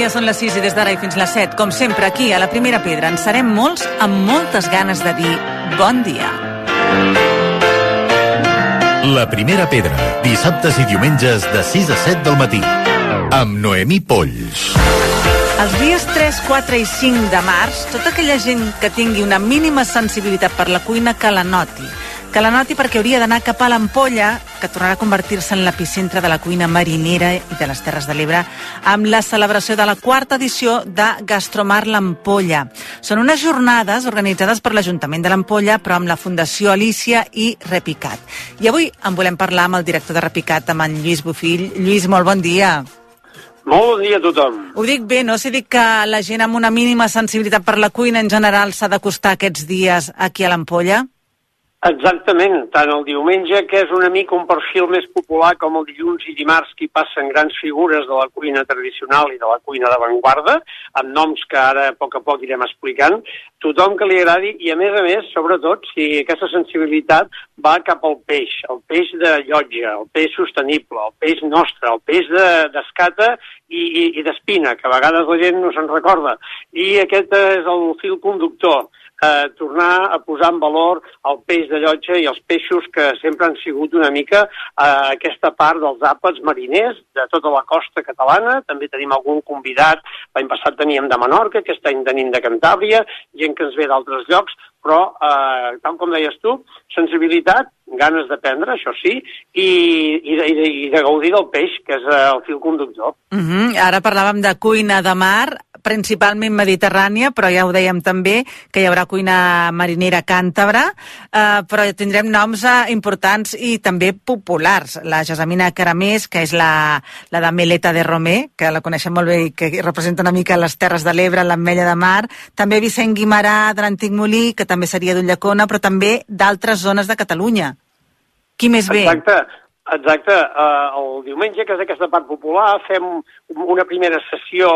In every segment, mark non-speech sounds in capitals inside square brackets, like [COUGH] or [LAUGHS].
dia, són les 6 i des d'ara i fins les 7, com sempre, aquí, a la Primera Pedra, en serem molts amb moltes ganes de dir bon dia. La Primera Pedra, dissabtes i diumenges de 6 a 7 del matí, amb Noemí Polls. Els dies 3, 4 i 5 de març, tota aquella gent que tingui una mínima sensibilitat per la cuina que la noti que la noti perquè hauria d'anar cap a l'Ampolla, que tornarà a convertir-se en l'epicentre de la cuina marinera i de les Terres de l'Ebre, amb la celebració de la quarta edició de Gastromar l'Ampolla. Són unes jornades organitzades per l'Ajuntament de l'Ampolla, però amb la Fundació Alicia i Repicat. I avui en volem parlar amb el director de Repicat, amb en Lluís Bufill. Lluís, molt bon dia. Molt bon dia a tothom. Ho dic bé, no? Si dic que la gent amb una mínima sensibilitat per la cuina en general s'ha d'acostar aquests dies aquí a l'Ampolla? Exactament, tant el diumenge, que és una mica un perfil més popular com el dilluns i dimarts, que hi passen grans figures de la cuina tradicional i de la cuina d'avantguarda, amb noms que ara a poc a poc irem explicant, tothom que li agradi, i a més a més, sobretot, si aquesta sensibilitat va cap al peix, el peix de llotja, el peix sostenible, el peix nostre, el peix d'escata de, i, i, i d'espina, que a vegades la gent no se'n recorda. I aquest és el fil conductor eh, tornar a posar en valor el peix de llotja i els peixos que sempre han sigut una mica eh, aquesta part dels àpats mariners de tota la costa catalana. També tenim algun convidat, l'any passat teníem de Menorca, aquest any tenim de Cantàbria, gent que ens ve d'altres llocs, però, eh, tal com deies tu, sensibilitat, ganes d'aprendre, això sí, i, i, de, i, de, i de gaudir del peix, que és eh, el fil conductor. Uh mhm. -huh. Ara parlàvem de cuina de mar, principalment mediterrània, però ja ho dèiem també, que hi haurà cuina marinera càntabra, eh, però tindrem noms eh, importants i també populars. La Gesamina Caramés, que és la, la de Meleta de Romé, que la coneixem molt bé i que representa una mica les Terres de l'Ebre, l'Ametlla de Mar, també Vicent Guimarà de l'Antic Molí, que també seria d'Ullacona, però també d'altres zones de Catalunya. Qui més ve? Exacte. Exacte. Uh, el diumenge, que és aquesta part popular, fem una primera sessió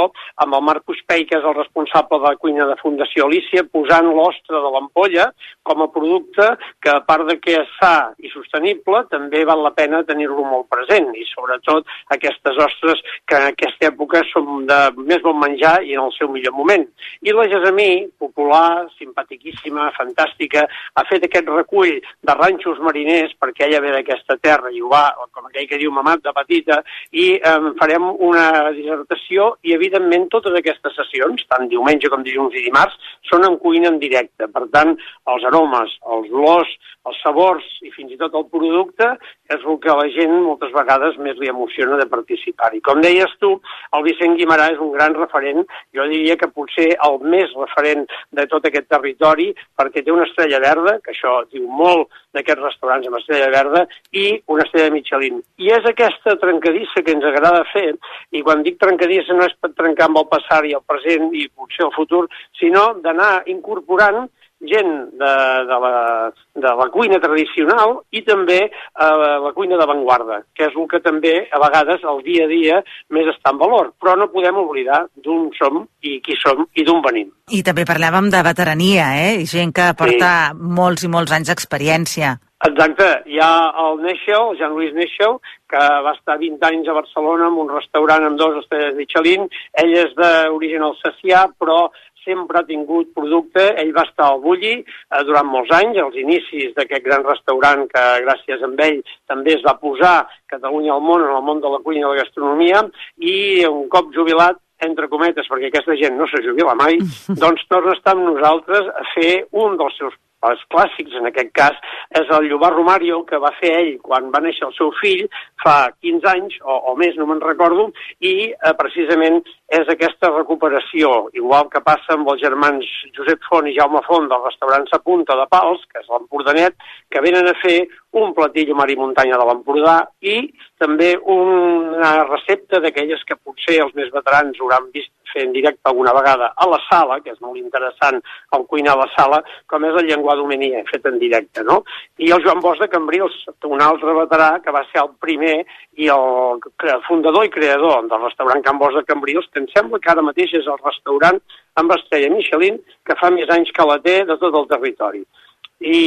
amb el Marcus Pei, que és el responsable de la cuina de Fundació Alicia, posant l'ostre de l'ampolla com a producte que, a part de que és sa i sostenible, també val la pena tenir-lo molt present, i sobretot aquestes ostres que en aquesta època són de més bon menjar i en el seu millor moment. I la Gesamí, popular, simpatiquíssima, fantàstica, ha fet aquest recull de ranxos mariners perquè ella ve d'aquesta terra i ho va com aquell que diu mamat de petita, i eh, farem una dissertació i, evidentment, totes aquestes sessions, tant diumenge com dilluns i dimarts, són en cuina en directe. Per tant, els aromes, els olors, els sabors i fins i tot el producte és el que a la gent moltes vegades més li emociona de participar. I com deies tu, el Vicent Guimarà és un gran referent, jo diria que potser el més referent de tot aquest territori, perquè té una estrella verda, que això diu molt d'aquests restaurants amb estrella verda, i una estrella de Michelin. I és aquesta trencadissa que ens agrada fer, i quan dic trencadissa no és per trencar amb el passat i el present i potser el futur, sinó d'anar incorporant gent de, de, la, de la cuina tradicional i també eh, la cuina d'avantguarda, que és el que també a vegades el dia a dia més està en valor. Però no podem oblidar d'on som i qui som i d'on venim. I també parlàvem de veterania, eh? I gent que porta sí. molts i molts anys d'experiència. Exacte, hi ha el Neixel, el Jean-Louis Neixel, que va estar 20 anys a Barcelona amb un restaurant amb dos estrelles Michelin. Ell és d'origen alsacià, però sempre ha tingut producte. Ell va estar al Bulli eh, durant molts anys, als inicis d'aquest gran restaurant que gràcies a ell també es va posar Catalunya al món, en el món de la cuina i la gastronomia, i un cop jubilat entre cometes, perquè aquesta gent no se jubila mai, [LAUGHS] doncs torna a estar amb nosaltres a fer un dels seus els clàssics, en aquest cas, és el Llobar Romario, que va fer ell quan va néixer el seu fill fa 15 anys, o, o més, no me'n recordo, i eh, precisament és aquesta recuperació, igual que passa amb els germans Josep Font i Jaume Font del restaurant Sa Punta de Pals, que és l'Empordanet, que venen a fer un platillo mar i muntanya de l'Empordà i també una recepta d'aquelles que potser els més veterans hauran vist fer en directe alguna vegada a la sala, que és molt interessant el cuinar a la sala, com és el llenguà domenia, fet en directe, no? I el Joan Bosch de Cambrils, un altre veterà que va ser el primer i el fundador i creador del restaurant Can Bosch de Cambrils, que em sembla que ara mateix és el restaurant amb estrella Michelin que fa més anys que la té de tot el territori. I,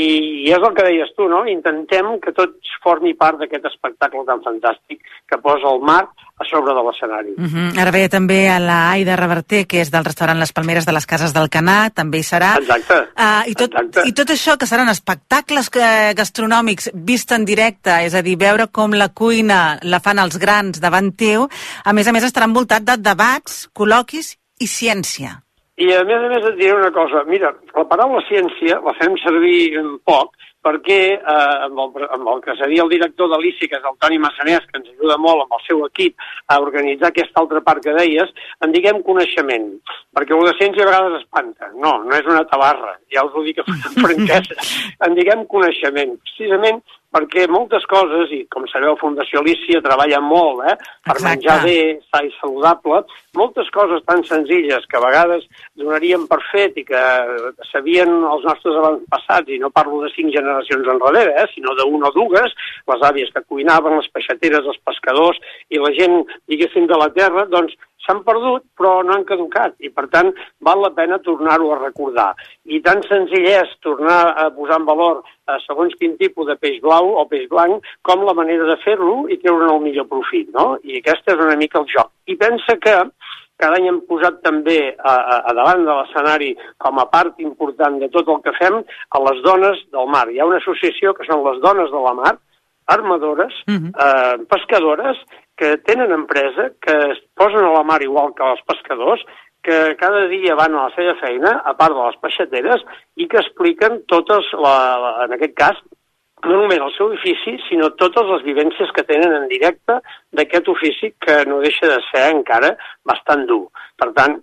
I és el que deies tu, no? Intentem que tot formi part d'aquest espectacle tan fantàstic que posa el mar a sobre de l'escenari. Uh -huh. Ara ve també a la Aida Reverter, que és del restaurant Les Palmeres de les Cases del Canà, també hi serà. Exacte. Uh, i, tot, Exacte. I tot això que seran espectacles eh, gastronòmics vist en directe, és a dir, veure com la cuina la fan els grans davant teu, a més a més estarà envoltat de debats, col·loquis i ciència. I a més a més et diré una cosa. Mira, la paraula ciència la fem servir un poc perquè eh, amb, el, amb el que seria el director de l'ICI, que és el Toni Massanès, que ens ajuda molt amb el seu equip a organitzar aquesta altra part que deies, en diguem coneixement. Perquè el de ciència a vegades espanta. No, no és una tabarra, ja us ho dic amb [LAUGHS] franquesa. en diguem coneixement. Precisament perquè moltes coses, i com sabeu, Fundació Alicia treballa molt eh, per Exacte. menjar bé, sa i saludable, moltes coses tan senzilles que a vegades donaríem per fet i que sabien els nostres avantpassats, i no parlo de cinc generacions enrere, eh, sinó d'una o dues, les àvies que cuinaven, les peixateres, els pescadors i la gent, diguéssim, de la terra, doncs s'han perdut però no han caducat i per tant val la pena tornar-ho a recordar. I tan senzill és tornar a posar en valor eh, segons quin tipus de peix blau o peix blanc com la manera de fer-lo i treure'n el millor profit, no? I aquest és una mica el joc. I pensa que cada any hem posat també a, a, a davant de l'escenari com a part important de tot el que fem a les dones del mar. Hi ha una associació que són les dones de la mar, armadores, uh Mhm. -huh. eh, pescadores, que tenen empresa, que es posen a la mar igual que els pescadors, que cada dia van a la seva feina, a part de les peixateres, i que expliquen totes, la, la, en aquest cas, no només el seu ofici, sinó totes les vivències que tenen en directe d'aquest ofici que no deixa de ser encara bastant dur. Per tant,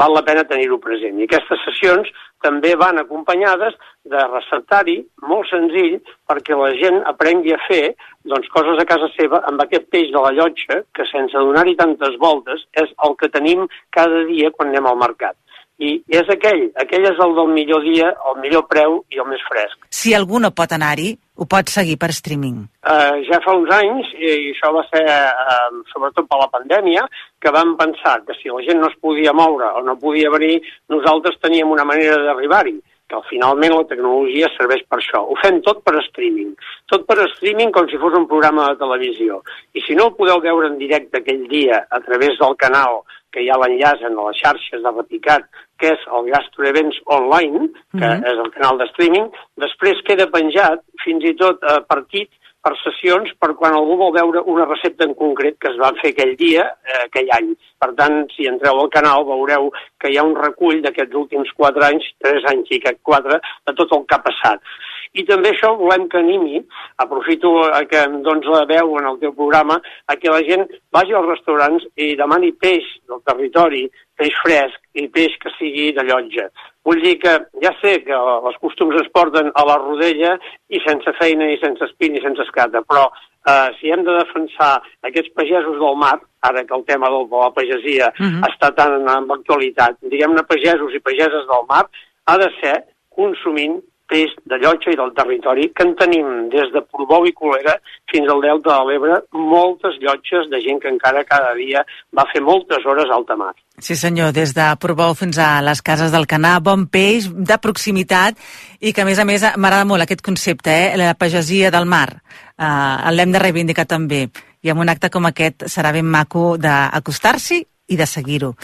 val la pena tenir-ho present. I aquestes sessions també van acompanyades de receptari molt senzill perquè la gent aprengui a fer doncs, coses a casa seva amb aquest peix de la llotja que sense donar-hi tantes voltes és el que tenim cada dia quan anem al mercat. I és aquell, aquell és el del millor dia, el millor preu i el més fresc. Si algú no pot anar-hi, ho pot seguir per streaming. Uh, ja fa uns anys, i això va ser uh, sobretot per la pandèmia, que vam pensar que si la gent no es podia moure o no podia venir, nosaltres teníem una manera d'arribar-hi que finalment la tecnologia serveix per això. Ho fem tot per streaming. Tot per streaming com si fos un programa de televisió. I si no el podeu veure en directe aquell dia a través del canal que hi ha l'enllaç en les xarxes de Repicat, que és el Gastro Events Online, que Mhm. és el canal de streaming, després queda penjat fins i tot a partit per sessions per quan algú vol veure una recepta en concret que es va fer aquell dia, eh, aquell any. Per tant, si entreu al canal veureu que hi ha un recull d'aquests últims quatre anys, tres anys i quatre, de tot el que ha passat. I també això volem que animi, aprofito eh, que em dones la veu en el teu programa, a que la gent vagi als restaurants i demani peix del territori, peix fresc i peix que sigui de llotja. Vull dir que ja sé que els costums es porten a la rodella i sense feina i sense espín i sense escata, però eh, si hem de defensar aquests pagesos del mar, ara que el tema del, de la pagesia uh Mhm. -huh. està tan en, en actualitat, diguem-ne pagesos i pageses del mar, ha de ser consumint peix de llotja i del territori, que en tenim des de Portbou i Colera fins al Delta de l'Ebre, moltes llotges de gent que encara cada dia va fer moltes hores a alta mar. Sí senyor, des de Portbou fins a les cases del Canà, bon peix, de proximitat, i que a més a més m'agrada molt aquest concepte, eh? la pagesia del mar. Uh, L'hem de reivindicar també. I amb un acte com aquest serà ben maco d'acostar-s'hi i de seguir-ho.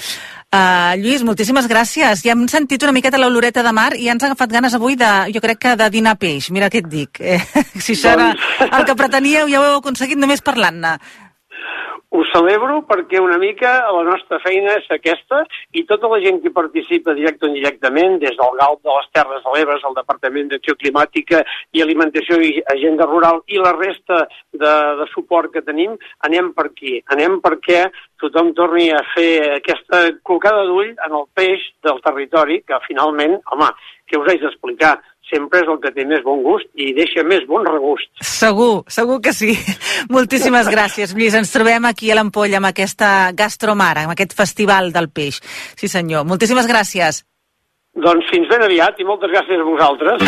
Uh, Lluís, moltíssimes gràcies. Ja hem sentit una miqueta l'oloreta de mar i ja ens ha agafat ganes avui de, jo crec que de dinar peix. Mira què et dic. Eh? [LAUGHS] Si això era Doncs- el que preteníeu, ja ho heu aconseguit només parlant-ne. Ho celebro perquè una mica la nostra feina és aquesta i tota la gent que participa directe o indirectament, des del GALP de les Terres de l'Ebre, el Departament d'Acció Climàtica i Alimentació i Agenda Rural i la resta de, de suport que tenim, anem per aquí. Anem perquè tothom torni a fer aquesta col·locada d'ull en el peix del territori, que finalment, home, què us haig d'explicar? Sempre és el que té més bon gust i deixa més bon regust. Segur, segur que sí. [LAUGHS] Moltíssimes gràcies, Lluís. Ens trobem aquí a l'Ampolla amb aquesta Gastromar, amb aquest festival del peix. Sí, senyor. Moltíssimes gràcies. Doncs fins ben aviat i moltes gràcies a vosaltres.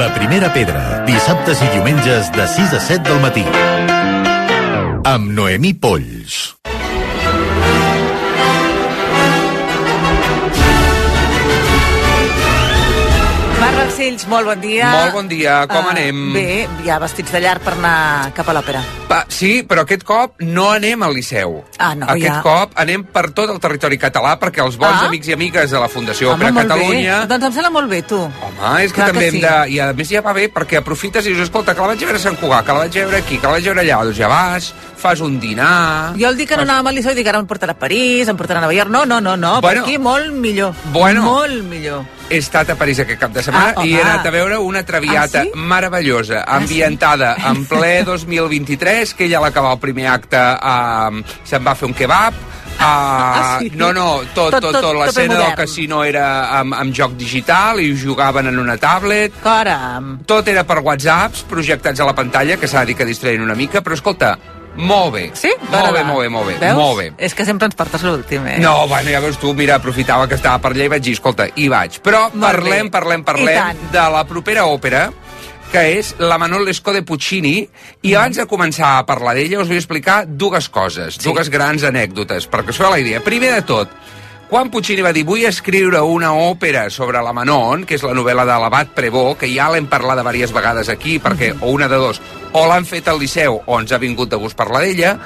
La primera pedra, dissabtes i diumenges de 6 a 7 del matí. Amb Noemí Polls. Castells, molt bon dia. Molt bon dia, com Ah, anem? Bé, ja vestits de llar per anar cap a l'òpera. Pa, sí, però aquest cop no anem al Liceu. Ah, no, aquest ja. cop anem per tot el territori català perquè els bons Ah. amics i amigues de la Fundació Òpera Catalunya... Bé. Doncs em sembla molt bé, tu. Home, és que Clar que també hem sí. de... I a més ja va bé perquè aprofites i dius, escolta, que la vaig veure a Sant Cugat, que la vaig veure aquí, que la vaig veure allà. Doncs ja vas, fas un dinar... Jo el dic que no anàvem al Liceu, dic ara em portarà a París, em portarà a Nova York. No, no, no, no, Bueno. per aquí molt millor. Bueno. Molt millor. He estat a París aquest cap de setmana Ah, i he anat a veure una traviata Ah, sí? meravellosa, Ah, ambientada en ple [LAUGHS] 2023, que ella a l'acabar el primer acte uh, se'n va fer un kebab, Uh, Ah, sí? No, no, tot, Tot- tot, tot- tot, l'escena del casino era amb, amb joc digital i jugaven en una tablet. Caram. Tot era per whatsapps projectats a la pantalla, que s'ha de dir que distraien una mica, però escolta, molt bé. Sí? Molt bé, molt bé, molt bé. Veus? Molt bé. És que sempre ens portes l'últim, eh? No, bueno, ja veus tu, mira, aprofitava que estava per allà i vaig dir, escolta, hi vaig. Però Molt parlem, bé. parlem, parlem de la propera òpera, que és la Manon Lescaut de Puccini, i Mm. abans de començar a parlar d'ella us vull explicar dues coses, Sí. dues grans anècdotes, perquè feu la idea. Primer de tot, quan Puccini va dir vull escriure una òpera sobre la Manon, que és la novel·la de l'Abat Prevot, que ja l'hem parlat diverses vegades aquí, perquè o una de dos, o l'han fet al Liceu o ens ha vingut de gust parlar d'ella,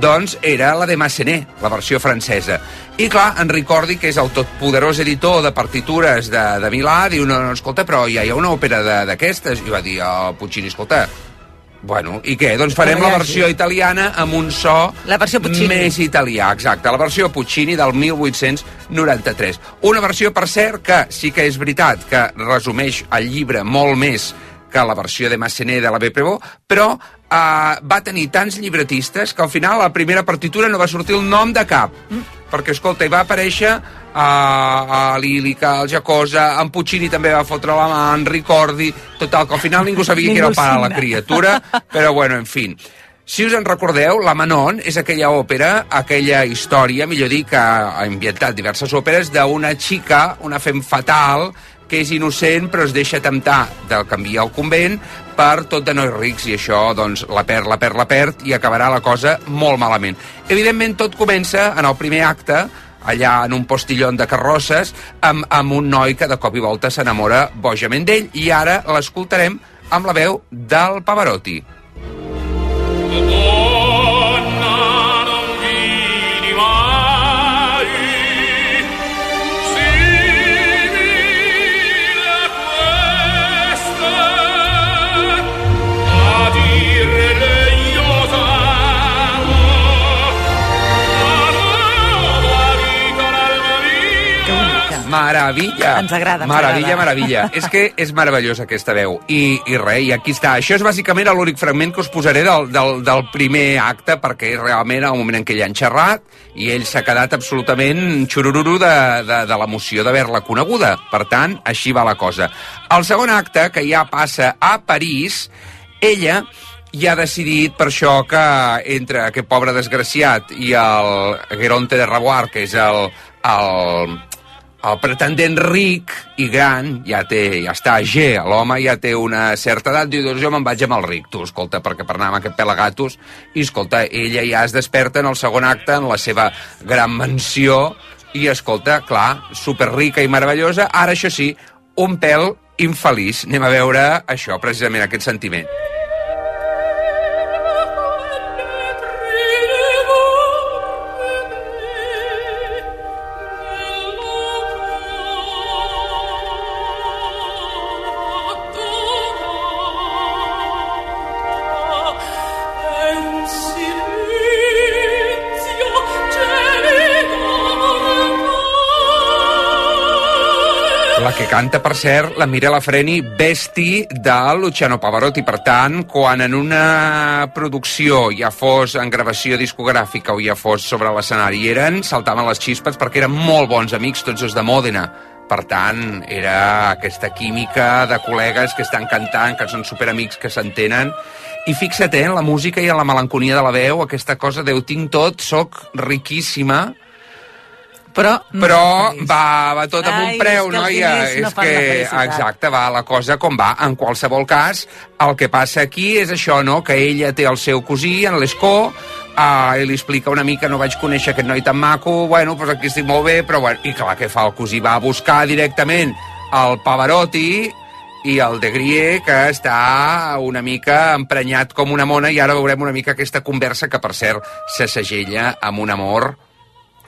doncs era la de Massenet, la versió francesa. I clar, en Ricordi, que és el totpoderós editor de partitures de, de Milà, diu, no, no, escolta, però ja hi ha una òpera de- d'aquestes. I va dir, oh, Puccini, escolta, Bueno, i què? Doncs farem la versió italiana amb un so La versió Puccini. més italià, exacte, la versió Puccini del 1893. Una versió, per cert, que sí que és veritat que resumeix el llibre molt més que la versió de Massenet de la B. Prevot, però eh, va tenir tants llibretistes que al final a la primera partitura no va sortir el nom de cap. Mm. Perquè, escolta, hi va aparèixer a, a l'Ílica, al Jacosa, en Puccini també va fotre la mà, en Ricordi, total, que al final ningú sabia qui era el Ningú pare de la criatura, [LAUGHS] però bueno, en fi. Si us en recordeu, La Manon és aquella òpera, aquella història, millor dir, que ha ambientat diverses òperes, d'una xica, una fem fatal, que és innocent però es deixa temptar del canvi al convent per tot de nois rics i això doncs la perd, la perd, la perd i acabarà la cosa molt malament. Evidentment tot comença en el primer acte allà en un postillon de carrosses amb, amb un noi que de cop i volta s'enamora bojament d'ell i ara l'escoltarem amb la veu del Pavarotti. Meravella! Ens agrada, ens Meravella, agrada. meravella. [LAUGHS] és que és meravellosa aquesta veu. I, i res, i aquí està. Això és bàsicament l'únic fragment que us posaré del, del, del primer acte, perquè és realment el moment en què ell ha enxerrat i ell s'ha quedat absolutament xurururu de, de, de l'emoció d'haver-la coneguda. Per tant, així va la cosa. El segon acte, que ja passa a París, ella i ha decidit per això que entre aquest pobre desgraciat i el Geronte de Raboir, que és el, el, el pretendent ric i gran, ja té, ja està G, l'home ja té una certa edat, diu, doncs jo me'n vaig amb el ric, tu, escolta, perquè per anar amb aquest pelagatos, i escolta, ella ja es desperta en el segon acte, en la seva gran mansió, i escolta, clar, superrica i meravellosa, ara això sí, un pèl infeliç. Anem a veure això, precisament, aquest sentiment. Canta, per cert, la Mirella Freni, Besti de Luciano Pavarotti. Per tant, quan en una producció, ja fos en gravació discogràfica o ja fos sobre l'escenari, eren, saltaven les xispes perquè eren molt bons amics, tots els de Mòdena. Per tant, era aquesta química de col·legues que estan cantant, que són superamics, que s'entenen. I fixa't, eh, en la música i en la melanconia de la veu, aquesta cosa de ho tinc tot, sóc riquíssima, Però, no però va, va tot amb Ai, un preu, és que noia. no és la que, exacte, va la cosa com va. En qualsevol cas, el que passa aquí és això, no?, que ella té el seu cosí, en l'Escó, uh, i li explica una mica, no vaig conèixer aquest noi tan maco, bueno, doncs aquí estic molt bé, però bueno, i clar, què fa el cosí? Va a buscar directament el Pavarotti i el de Grier, que està una mica emprenyat com una mona, i ara veurem una mica aquesta conversa, que per cert se segella amb un amor,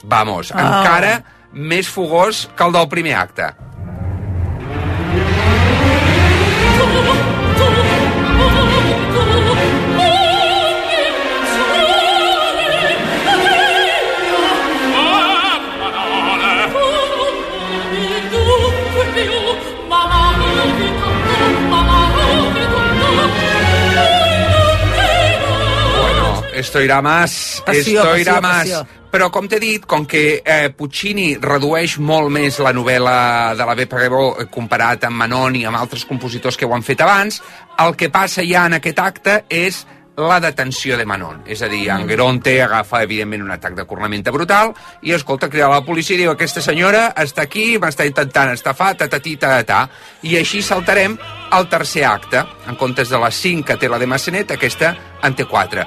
vamos, Ah. encara més fogós que el del primer acte. Esto irá más, Passió, esto irá passió, más. passió. Però, com t'he dit, com que eh, Puccini redueix molt més la novel·la de la Beppe Grebó eh, comparat amb Manon i amb altres compositors que ho han fet abans, el que passa ja en aquest acte és la detenció de Manon. És a dir, Mm. Angeronte agafa, evidentment, un atac de cornamenta brutal i, escolta, crida la policia i diu aquesta senyora està aquí, m'està intentant estafar, tatatí, tatatà. I així saltarem al tercer acte. En comptes de les 5 que té la de Massenet, aquesta en té 4.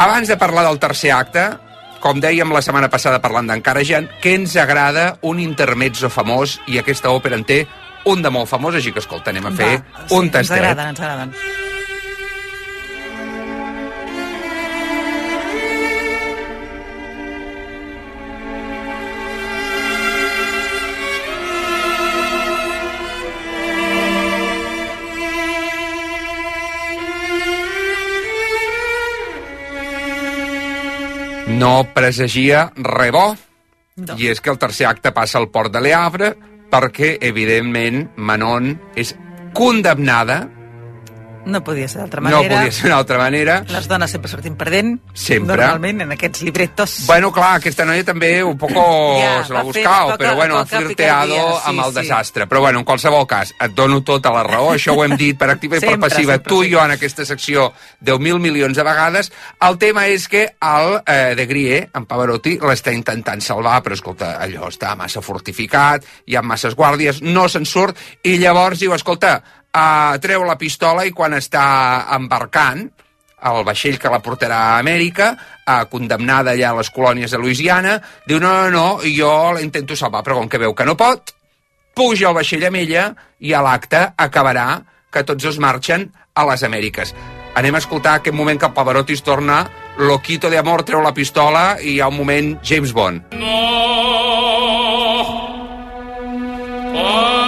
Abans de parlar del tercer acte, com dèiem la setmana passada parlant d'Encarajant, que ens agrada un intermezzo famós i aquesta òpera en té un de molt famós, així que escolta, anem a fer Va, un Ens tastet. agraden, ens agraden. No presagia res bo, No. i és que el tercer acte passa al port de Le Havre perquè, evidentment, Manon és condemnada, No podia ser d'altra no manera. podia ser d'una altra manera. Les dones sempre sortim perdent. Sempre. Normalment, en aquests libretos. Bueno, clar, aquesta noia també un poco Ja, se l'ha buscat, però bueno, ha flirteado sí, amb el sí. desastre. Però bueno, en qualsevol cas, et dono tota la raó, això ho hem dit per activa i per passiva, sempre, tu i jo en aquesta secció 10.000 milions de vegades. El tema és que el eh, de Grier, en Pavarotti, l'està intentant salvar, però escolta, allò està massa fortificat, hi ha masses guàrdies, no se'n surt, i llavors diu, escolta, eh, treu la pistola i quan està embarcant, el vaixell que la portarà a Amèrica, eh, condemnada allà a les colònies de Louisiana, diu, no, no, no, jo la intento salvar, però com que veu que no pot, puja al vaixell amb ella i a l'acte acabarà que tots dos marxen a les Amèriques. Anem a escoltar aquest moment que el Pavarotti es torna loquito de amor, treu la pistola i hi ha un moment James Bond. No, pazzo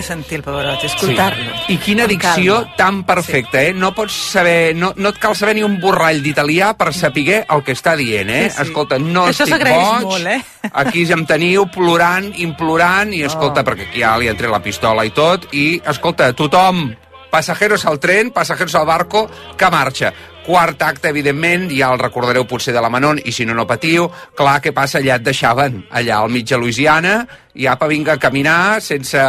Que sentir el Pavarotti, escoltar-lo. I quina dicció tan perfecta, eh? No pots saber, no, no et cal saber ni un borrall d'italià per saber el que està dient, eh? Sí, sí. Escolta, no Això estic boig, molt, eh? [LAUGHS] aquí ja em teniu plorant, implorant, i escolta, Oh. perquè aquí ja li ha tret la pistola i tot, i escolta, tothom, passajeros al tren, passajeros al barco, que marxa. Quart acte, evidentment, ja el recordareu potser de la Manon, i si no, no patiu. Clar, què passa? Allà et deixaven, allà al mig de Louisiana, i apa, vinga a caminar sense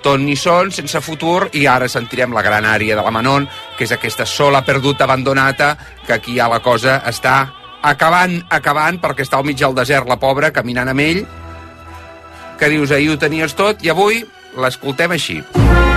ton ni son, sense futur, i ara sentirem la gran àrea de la Manon, que és aquesta sola perduta abandonata, que aquí ja la cosa està acabant, acabant, perquè està al mig del desert la pobra, caminant amb ell, que dius, ahir ho tenies tot, i avui l'escoltem així. perduta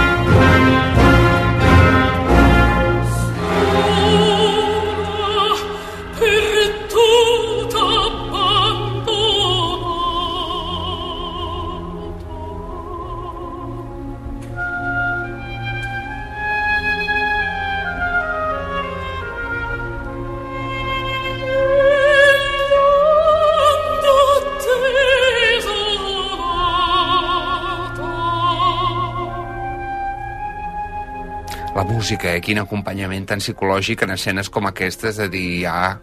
música, eh? Quin acompanyament tan psicològic en escenes com aquestes, de dir, ja,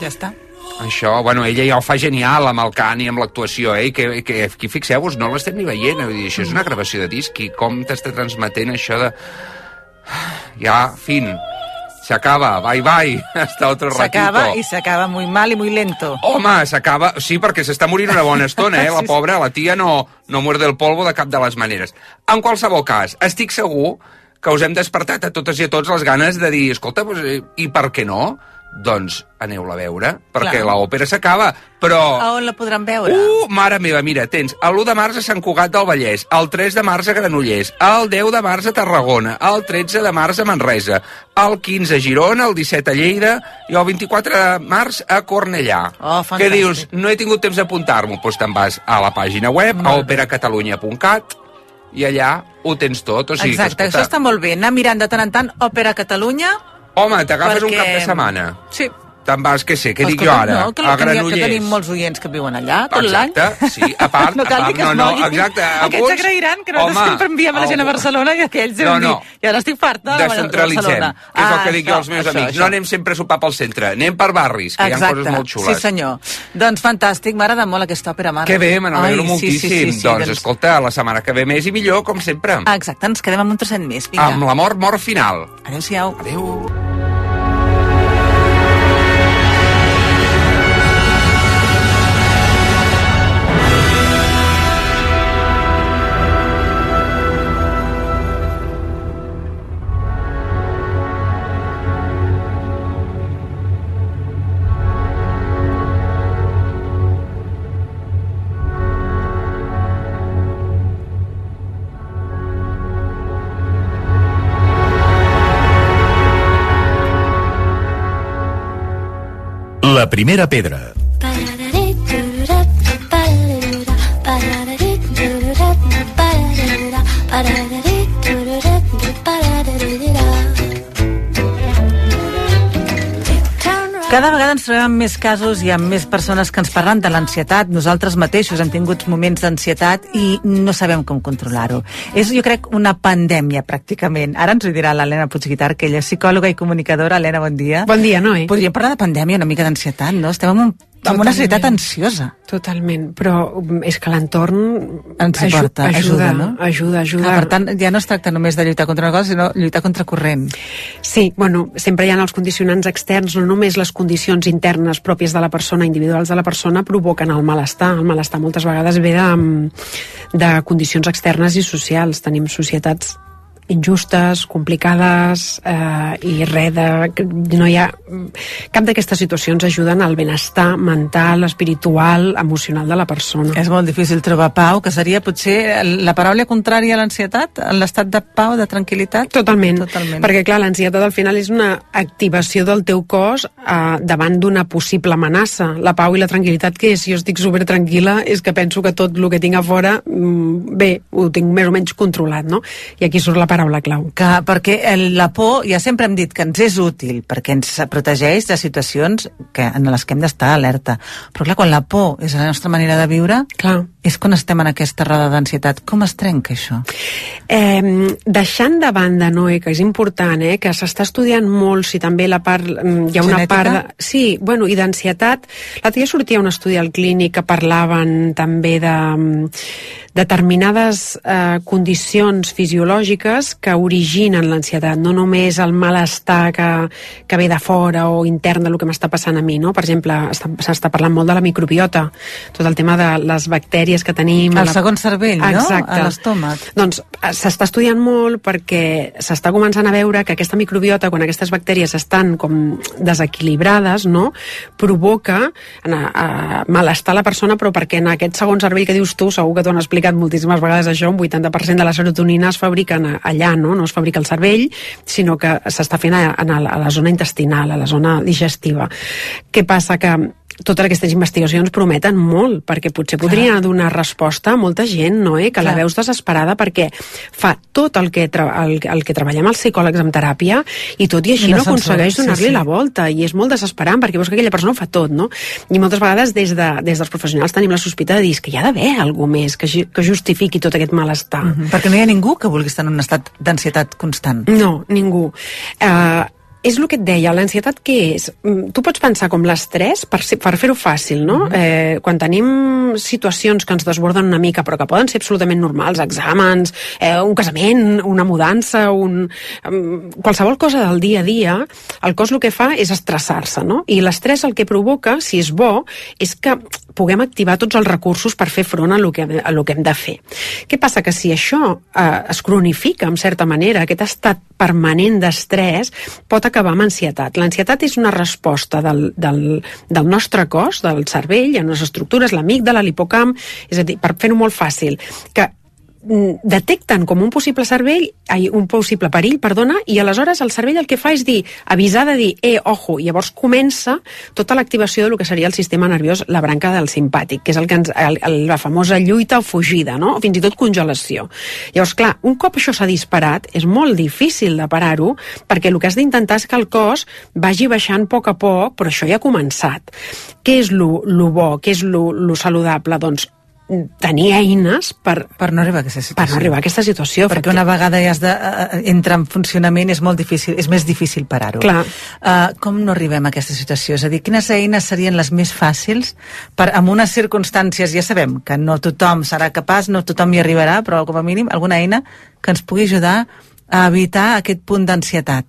Ja està. això, bueno, ella ja ho fa genial amb el cant i amb l'actuació, eh? I que, que aquí, fixeu-vos, no l'estem ni veient, vull dir, això és una gravació de disc, i com t'està transmetent això de... Ja, fin, se acaba, bye bye, [LAUGHS] hasta otro ratito. S'acaba i s'acaba muy mal i muy lento. Home, s'acaba... Sí, perquè s'està morint una bona estona, eh? [LAUGHS] La pobra, la tia no, no muerde el polvo de cap de les maneres. En qualsevol cas, estic segur que us hem despertat a totes i a tots les ganes de dir, escolta, doncs, eh, i per què no? doncs aneu-la a veure, perquè l'òpera s'acaba, però... A on la podran veure? Uh, mare meva, mira, tens el 1 de març a Sant Cugat del Vallès, el 3 de març a Granollers, el 10 de març a Tarragona, el 13 de març a Manresa, el 15 a Girona, el 17 a Lleida i el 24 de març a Cornellà. Oh, Què dius? No he tingut temps d'apuntar-m'ho. Doncs te'n vas a la pàgina web, a operacatalunya.cat, i allà ho tens tot. O sigui, Exacte, que, això està molt bé. Anar mirant de tant en tant Òpera Catalunya. Home, t'agafes un perquè- cap de setmana. Sí. Te'n vas, què sé, què dic jo ara? No, que, a que, que, Granollers. tenim molts oients que viuen allà tot l'any. Exacte, sí, a part- [LAUGHS] no cal a part, que no, no, exacte, Aquests alguns- s'agrairan que nosaltres Home, sempre enviem a la gent a Barcelona i aquells No, no. dir, i ara estic farta de Descentralitzem, Barcelona. que és el que Ah, dic jo als meus això, amics. això. No anem sempre a sopar pel centre, anem per barris, que hi ha Exacte, coses molt xules. sí senyor. Doncs fantàstic, m'agrada molt aquesta òpera, mare. Que bé, me n'alegro moltíssim. Sí, sí, sí, sí, doncs, escolta, la setmana que ve més i millor, com sempre. Exacte, ens quedem amb un trosset més. Vinga. Amb la mort, mort final. Adéu-siau. Adéu. La primera pedra. Cada vegada ens trobem amb més casos i amb més persones que ens parlen de l'ansietat. Nosaltres mateixos hem tingut moments d'ansietat i no sabem com controlar-ho. És, jo crec, una pandèmia, pràcticament. Ara ens ho dirà l'Helena Puigguitar, que ella és psicòloga i comunicadora. Helena, bon dia. Bon dia, Noé. Podríem parlar de pandèmia, una mica d'ansietat, no? Estem en, un, en una societat ansiosa. Totalment, però um, és que l'entorn Ens aju- porta, ajuda, no? Ajuda, ajuda. Ah, per tant, ja no es tracta només de lluitar contra una cosa, sinó lluitar contra corrent. Sí, bueno, sempre hi ha els condicionants externs, no només les condicions internes pròpies de la persona, individuals de la persona, provoquen el malestar. El malestar moltes vegades ve de, de condicions externes i socials. Tenim societats injustes, complicades eh, i res de... que No hi ha... Cap d'aquestes situacions ajuden al benestar mental, espiritual, emocional de la persona. És molt difícil trobar pau, que seria potser la paraula contrària a l'ansietat, l'estat de pau, de tranquil·litat. Totalment. Totalment. Perquè, clar, l'ansietat al final és una activació del teu cos eh, davant d'una possible amenaça. La pau i la tranquil·litat, que és? Si jo estic super tranquil·la, és que penso que tot el que tinc a fora, mm, bé, ho tinc més o menys controlat, no? I aquí surt la paraula clau. Que, perquè el, la por, ja sempre hem dit que ens és útil, perquè ens protegeix de situacions que, en les que hem d'estar alerta. Però clar, quan la por és la nostra manera de viure, Clar. és quan estem en aquesta roda d'ansietat. Com es trenca això? Eh, deixant de banda, Noé, que és important, eh, que s'està estudiant molt si també la part... mm, Hi ha una Genètica? part... De, sí, bueno, i d'ansietat. L'altre dia sortia un estudi al clínic que parlaven també de mm, determinades eh, condicions fisiològiques que originen l'ansietat, no només el malestar que, que ve de fora o intern del que m'està passant a mi, no? Per exemple, està- s'està parlant molt de la microbiota, tot el tema de les bactèries que tenim... El segon cervell, no? Exacte. A l'estómac. Doncs eh, s'està estudiant molt perquè s'està començant a veure que aquesta microbiota, quan aquestes bactèries estan com desequilibrades, no? provoca a, a, malestar a la persona, però perquè en aquest segon cervell que dius tu, segur que t'ho han explicat moltíssimes vegades això, un 80% de la serotonina es fabrica allà, no? no es fabrica al cervell, sinó que s'està fent a, a, a la zona intestinal, a la zona digestiva. Què passa? Que totes aquestes investigacions prometen molt, perquè potser podrien donar resposta a molta gent, no, eh? que la Clar. veus desesperada perquè fa tot el que, el, el que treballem els psicòlegs en teràpia i tot i així I no aconsegueix surt, sí, donar-li sí. la volta i és molt desesperant perquè veus que aquella persona ho fa tot, no? I moltes vegades des, de, des dels professionals tenim la sospita de dir "És que hi ha d'haver alguna més que, que justifiqui tot aquest malestar. Mm -hmm. Perquè no hi ha ningú que vulgui estar en un estat d'ansietat constant. No, ningú. Uh, és el que et deia, l'ansietat què és? Mm, Tu pots pensar com l'estrès, per, ser- per fer-ho fàcil, no? eh, quan tenim situacions que ens desborden una mica, però que poden ser absolutament normals, exàmens, eh, un casament, una mudança, un, um, qualsevol cosa del dia a dia, el cos el que fa és estressar-se, no? I l'estrès el que provoca, si és bo, és que puguem activar tots els recursos per fer front a lo que, a lo que hem de fer. Què passa? Que si això eh, es cronifica, en certa manera, aquest estat permanent d'estrès pot acabar amb ansietat. L'ansietat és una resposta del, del, del nostre cos, del cervell, en les estructures, l'amígdala, l'hipocamp, és a dir, per fer-ho molt fàcil, que detecten com un possible cervell, ai, un possible perill, perdona, i aleshores el cervell el que fa és dir, avisar de dir, eh, ojo, i llavors comença tota l'activació del que seria el sistema nerviós, la branca del simpàtic, que és el que ens, el, el, la famosa lluita o fugida, no? fins i tot congelació. Llavors, clar, un cop això s'ha disparat, és molt difícil de parar-ho, perquè el que has d'intentar és que el cos vagi baixant a poc a poc, però això ja ha començat. Què és lo, lo bo, què és lo, lo saludable? Doncs tenir eines per, Per no arribar a aquesta situació. per no arribar a aquesta situació. Perquè una vegada ja has de, uh, entra en funcionament és molt difícil, és més difícil parar-ho. Uh, com no arribem a aquesta situació? És a dir, quines eines serien les més fàcils per, en unes circumstàncies, ja sabem que no tothom serà capaç, no tothom hi arribarà, però com a mínim alguna eina que ens pugui ajudar a evitar aquest punt d'ansietat.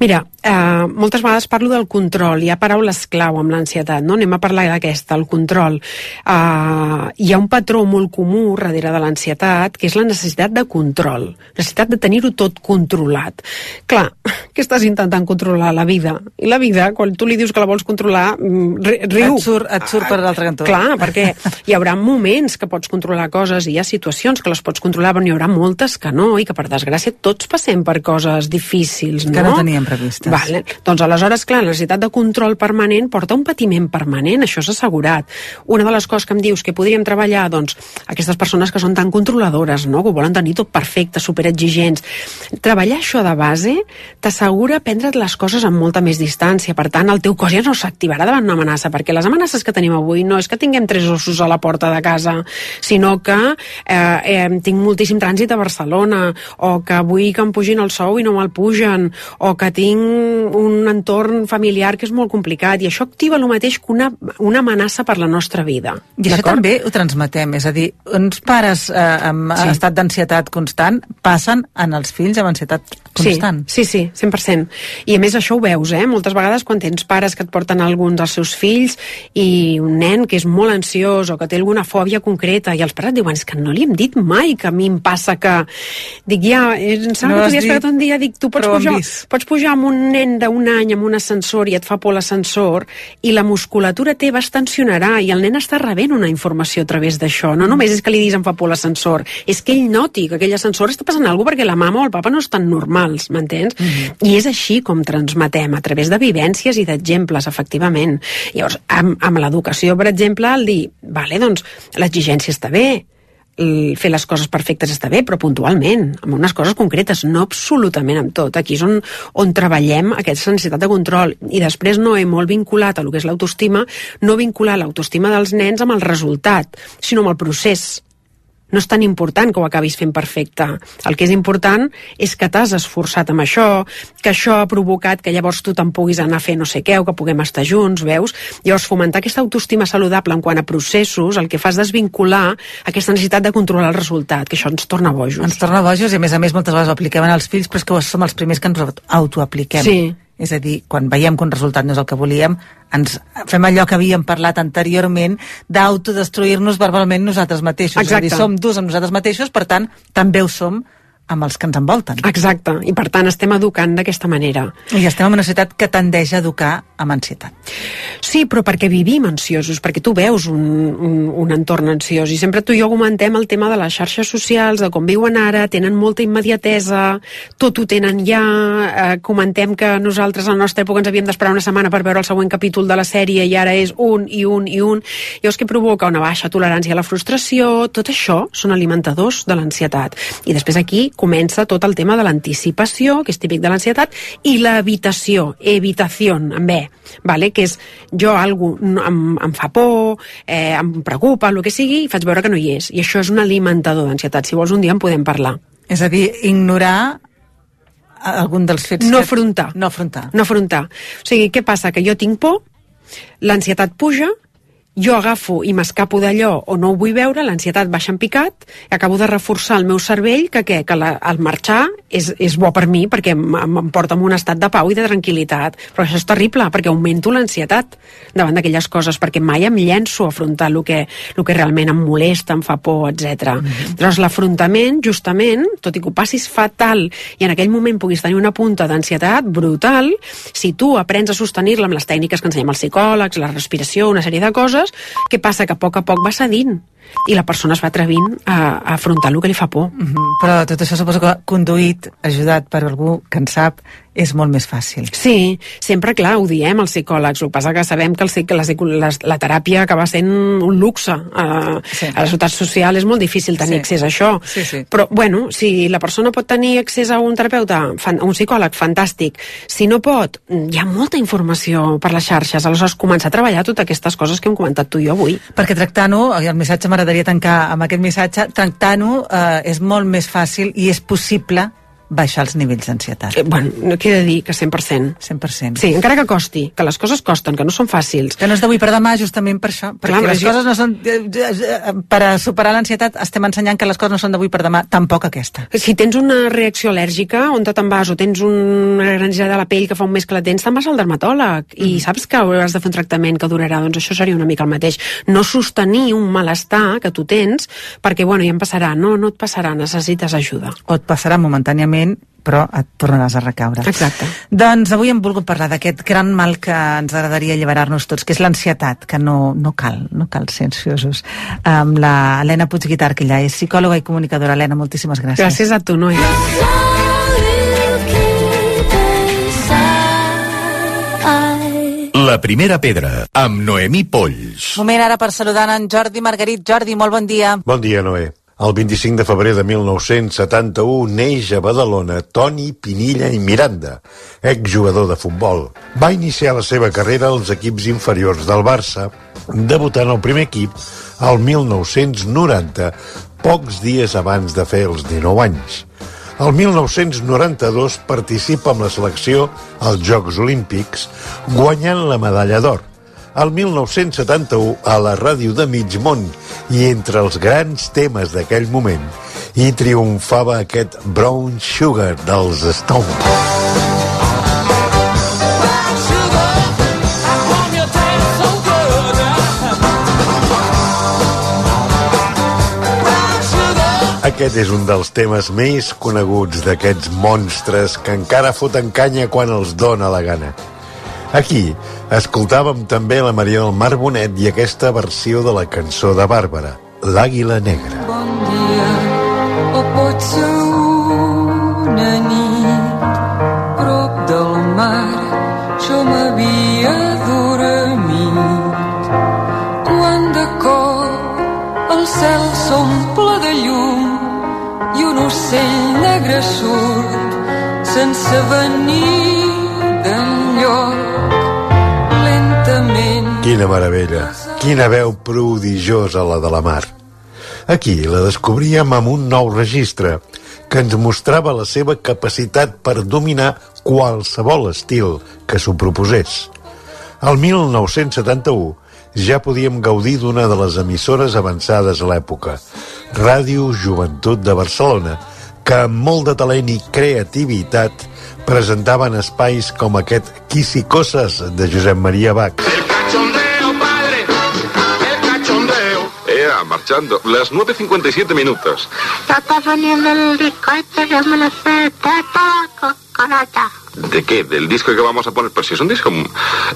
Mira, eh, moltes vegades parlo del control, hi ha paraules clau amb l'ansietat, no? Anem a parlar d'aquesta, el control. Eh, hi ha un patró molt comú darrere de l'ansietat, que és la necessitat de control, necessitat de tenir-ho tot controlat. Clar, [LAUGHS] què estàs intentant controlar? La vida. I la vida, quan tu li dius que la vols controlar, mm, ri- riu. Et surt, et surt per l'altre cantó. Clar, [LAUGHS] perquè hi haurà moments que pots controlar coses i hi ha situacions que les pots controlar, però n'hi haurà moltes que no, i que per desgràcia tots passem per coses difícils, no? Que no teníem previstes. Vale. Doncs aleshores, clar, la necessitat de control permanent porta un patiment permanent, això és assegurat. Una de les coses que em dius que podríem treballar, doncs, aquestes persones que són tan controladores, no? que ho volen tenir tot perfecte, superexigents. Treballar això de base t'assegura prendre't les coses amb molta més distància. Per tant, el teu cos ja no s'activarà davant una amenaça, perquè les amenaces que tenim avui no és que tinguem tres ossos a la porta de casa, sinó que eh, eh, tinc moltíssim trànsit a Barcelona, o que vull que em pugin el sou i no me'l pugen, o que tinc un entorn familiar que és molt complicat, i això activa el mateix que una, una amenaça per la nostra vida. I això també ho transmetem, és a dir, uns pares eh, amb Sí. estat d'ansietat constant passen en els fills amb ansietat constant. Sí, sí, sí, 100%. I a més això ho veus, eh? Moltes vegades quan tens pares que et porten alguns dels seus fills i un nen que és molt ansiós o que té alguna fòbia concreta i els pares diuen, és que no li hem dit mai que a mi em passa que... Dic, ja, eh, em sembla No has t'havies quedat un dia, dic, tu pots pujar, pots pujar amb un nen d'un any amb un ascensor i et fa por l'ascensor i la musculatura teva es tensionarà i el nen està rebent una informació a través d'això. No només és que li diguis em fa por l'ascensor, és que ell noti que aquell ascensor està passant alguna cosa perquè la mama o el papa no estan normals, m'entens? I és així com transmetem, a través de vivències i d'exemples, efectivament. Llavors, amb, amb l'educació, per exemple, el dir, vale, doncs, l'exigència està bé, fer les coses perfectes està bé, però puntualment, amb unes coses concretes, no absolutament amb tot. Aquí és on, on treballem aquesta necessitat de control. I després no he molt vinculat a lo que és l'autoestima, no vincular l'autoestima dels nens amb el resultat, sinó amb el procés. No és tan important que ho acabis fent perfecte. El que és important és que t'has esforçat amb això, que això ha provocat que llavors tu te'n puguis anar a fer no sé què o que puguem estar junts, veus? Llavors, fomentar aquesta autoestima saludable en quant a processos, el que fa és desvincular aquesta necessitat de controlar el resultat, que això ens torna bojos. Ens torna bojos i a més a més moltes vegades ho apliquem als fills però és que som els primers que ens autoapliquem. Sí. És a dir, quan veiem que un resultat no és el que volíem, ens fem allò que havíem parlat anteriorment d'autodestruir-nos verbalment nosaltres mateixos. És a Exacte. dir, som durs amb nosaltres mateixos, per tant, també ho som amb els que ens envolten. Exacte, i per tant estem educant d'aquesta manera. I estem en una societat que tendeix a educar amb ansietat. Sí, però perquè vivim ansiosos, perquè tu veus un, un, un entorn ansiós i sempre tu i jo comentem el tema de les xarxes socials, de com viuen ara, tenen molta immediatesa, tot ho tenen ja, eh, comentem que nosaltres a la nostra època ens havíem d'esperar una setmana per veure el següent capítol de la sèrie i ara és un i un i un, llavors que provoca una baixa tolerància a la frustració, tot això són alimentadors de l'ansietat. I després aquí comença tot el tema de l'anticipació, que és típic de l'ansietat, i l'evitació, evitació, amb B, vale? que és jo algú em, em fa por, eh, em preocupa, el que sigui, i faig veure que no hi és. I això és un alimentador d'ansietat. Si vols un dia en podem parlar. És a dir, ignorar algun dels fets... No que- afrontar. No afrontar. No afrontar. O sigui, què passa? Que jo tinc por, l'ansietat puja, jo agafo i m'escapo d'allò o no ho vull veure, l'ansietat baixa en picat, acabo de reforçar el meu cervell que, què? que la, el marxar és, és bo per mi perquè em, em porta en un estat de pau i de tranquil·litat. Però això és terrible, perquè augmento l'ansietat davant d'aquelles coses, perquè mai em llenço a afrontar el que, el que realment em molesta, em fa por, etc. Mm -hmm. Llavors, l'afrontament, justament, tot i que ho passis fatal i en aquell moment puguis tenir una punta d'ansietat brutal, si tu aprens a sostenir-la amb les tècniques que ensenyem els psicòlegs, la respiració, una sèrie de coses, què passa? Que a poc a poc va cedint i la persona es va atrevint a, a afrontar el que li fa por. Mm -hmm. Però tot això suposo que conduït, ajudat per algú que en sap, és molt més fàcil. Sí, sempre, clar, ho diem els psicòlegs. El que passa que sabem que, el, que la, la, la teràpia acaba sent un luxe. A, sí. a la ciutat social és molt difícil tenir sí. accés a això. Sí, sí. Però, bueno, si la persona pot tenir accés a un terapeuta, fan, a un psicòleg, fantàstic. Si no pot, hi ha molta informació per les xarxes. Aleshores, començar a treballar totes aquestes coses que hem comentat tu i jo avui. Perquè tractant-ho, el missatge m'agradaria tancar amb aquest missatge, tractant-ho eh, és molt més fàcil i és possible baixar els nivells d'ansietat. Eh, bueno, no queda dir que 100%. 100%. Sí, encara que costi, que les coses costen, que no són fàcils. Que no és d'avui per demà, justament per això. Perquè Clar, les jo- coses no són... eh, eh, Per a superar l'ansietat estem ensenyant que les coses no són d'avui per demà, tampoc aquesta. Si tens una reacció al·lèrgica, on te'n vas, o tens una granjada de la pell que fa un mes que la tens, te'n vas al dermatòleg i saps que hauràs de fer un tractament que durarà, doncs això seria una mica el mateix. No sostenir un malestar que tu tens, perquè, bueno, ja em passarà. No, no et passarà, necessites ajuda. O et passarà momentàniament, però et tornaràs a recaure. Exacte. Doncs avui hem volgut parlar d'aquest gran mal que ens agradaria alliberar-nos tots, que és l'ansietat, que no, no cal, no cal ser ansiosos. Amb la Helena Puigguitar, que ella és psicòloga i comunicadora. Helena, moltíssimes gràcies. Gràcies a tu, Noia. La primera pedra, amb Noemí Polls. Moment ara per saludar en Jordi Margarit. Jordi, molt bon dia. Bon dia, Noé. El 25 de febrer de 1971 neix a Badalona Toni Pinilla i Miranda, exjugador de futbol. Va iniciar la seva carrera als equips inferiors del Barça, debutant al primer equip al 1990, pocs dies abans de fer els 19 anys. El 1992 participa amb la selecció als Jocs Olímpics, guanyant la medalla d'or. El 1971, a la ràdio de mig món i entre els grans temes d'aquell moment, hi triomfava aquest Brown Sugar dels Stones. Aquest és un dels temes més coneguts d'aquests monstres que encara foten canya quan els dóna la gana. Aquí escoltàvem també la Maria del Mar Bonet i aquesta versió de la cançó de Bàrbara, L'Àguila Negra. Bon dia, o pot ser una nit prop del mar, jo m'havia dormit. Quan de cop el cel s'omple de llum i un ocell negre surt sense venir Quina meravella, quina veu prodigiosa la de la Mar. Aquí la descobríem amb un nou registre que ens mostrava la seva capacitat per dominar qualsevol estil que s'ho proposés. El 1971 ja podíem gaudir d'una de les emissores avançades a l'època, Ràdio Joventut de Barcelona, que amb molt de talent i creativitat presentaven espais com aquest Quisicoses de Josep Maria Bach. Cachondeo, padre. El cachondeo. Ea, marchando. Las 9.57 minutos. Ya está saliendo el disco este que me lo sé toda coconata. ¿De qué? ¿Del disco que vamos a poner? Pues si es un disco...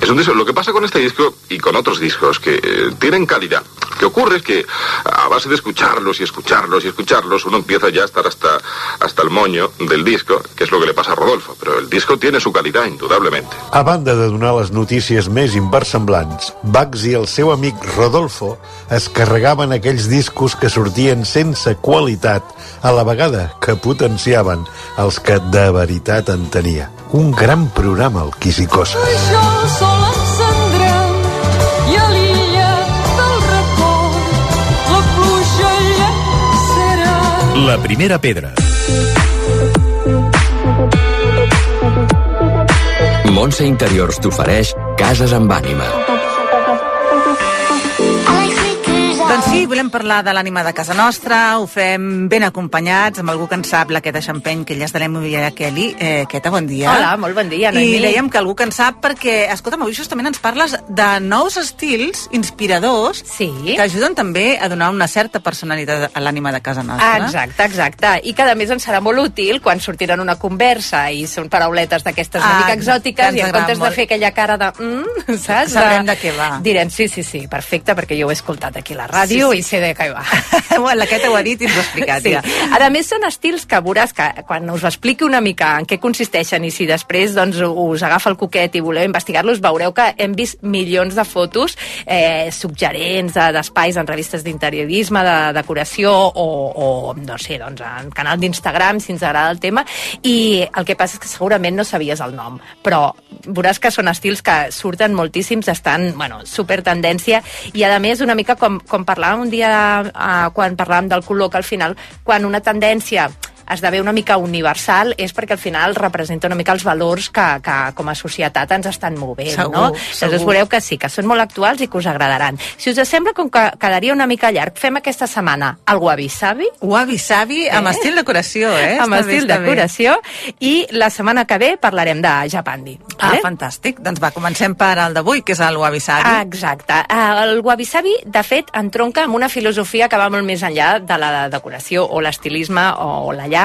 Es un disco... Lo que pasa con este disco y con otros discos que eh, tienen calidad. Lo que ocurre es que a base de escucharlos y escucharlos y escucharlos, uno empieza ya a estar hasta, hasta el moño del disco, que es lo que le pasa a Rodolfo. Pero el disco tiene su calidad, indudablemente. A banda de donar les notícies més inversemblants, Bugs i el seu amic Rodolfo es carregaven aquells discos que sortien sense qualitat, a la vegada que potenciaven els que de veritat en tenia. Un gran programa, el Quisicoses. Això sol encendrem i a l'illa del record la pluja ja serà. La primera pedra. Montse Interiors t'ofereix Cases amb ànima. Sí, volem parlar de l'ànima de casa nostra, ho fem ben acompanyats, amb algú que en sap, la Queta Champagne, que ja estarem a Kelly. Eh, Queta, bon dia. Hola, molt bon dia, I Noemí. dèiem que algú que en sap perquè, escolta'm, avui justament ens parles de nous estils inspiradors Sí. que ajuden també a donar una certa personalitat a l'ànima de casa nostra. Exacte, exacte. I que a més ens serà molt útil quan sortiran una conversa i són parauletes d'aquestes una Ah, mica que exòtiques i en comptes de molt. fer aquella cara de... Mm, saps? Sabrem de què va. Direm, sí, sí, sí, perfecte, perquè jo ho he escoltat aquí a la ràdio Sí. i sé de va. [LAUGHS] bueno, la Queta ho ha dit i ens ho ha explicat Sí. ja. A més, són estils que veuràs que quan us expliqui una mica en què consisteixen i si després doncs, us agafa el coquet i voleu investigar-los, veureu que hem vist milions de fotos eh, suggerents de- d'espais en revistes d'interiorisme, de decoració o, o no sé, doncs, en canal d'Instagram, si ens agrada el tema, i el que passa és que segurament no sabies el nom, però veuràs que són estils que surten moltíssims, estan, bueno, super tendència, i a més una mica com, com parlàvem un dia eh, quan parlàvem del color, que al final, quan una tendència esdevé una mica universal és perquè al final representa una mica els valors que, que com a societat ens estan movent, Segur, no? segur. Llavors veureu que sí, que són molt actuals i que us agradaran. Si us sembla, com que quedaria una mica llarg, fem aquesta setmana el Wabi Sabi, Wabi Sabi amb Eh? estil decoració, eh? amb Està estil bé. decoració, i la setmana que ve parlarem de Japandi. Ah, vale? fantàstic. Doncs va, comencem per el d'avui, que és el Wabi Sabi. Exacte. Eh, El wabi-sabi, de fet, entronca amb una filosofia que va molt més enllà de la decoració o l'estilisme o la llar.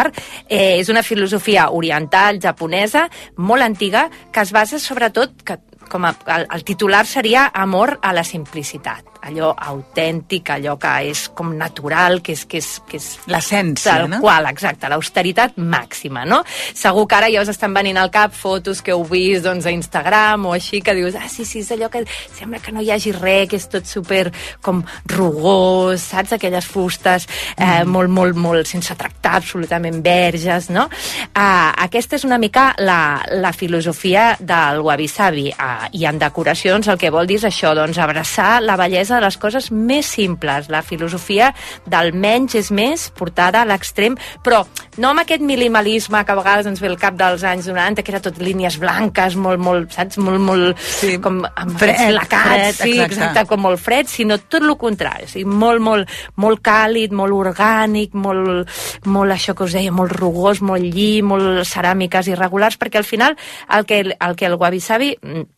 Eh, és una filosofia oriental, japonesa, molt antiga, que es basa sobretot, que, com a, el, el titular seria amor a la simplicitat allò autèntic, allò que és com natural, que és... Que és, que és L'essència, tal no? qual, exacte, l'austeritat màxima, no? Segur que ara ja us estan venint al cap fotos que heu vist doncs, a Instagram o així, que dius, ah, sí, sí, és allò que sembla que no hi hagi res, que és tot super com rugós, saps? Aquelles fustes eh, molt, molt, molt sense tractar, absolutament verges, no? Ah, aquesta és una mica la, la filosofia del wabi-sabi ah, i en decoracions el que vol dir és això, doncs abraçar la bellesa de les coses més simples, la filosofia del menys és més portada a l'extrem, però no amb aquest minimalisme que a vegades ens ve al cap dels anys 90, que era tot línies blanques, molt, molt, saps, molt, molt, Sí, com amb fred, lacats, fred, sí, exacte. exacte, com molt fred, sinó tot el contrari, o sigui, molt, molt, molt càlid, molt orgànic, molt, molt això que us deia, molt rugós, molt lli, molt ceràmiques irregulars, perquè al final el que el, que el wabi-sabi mm,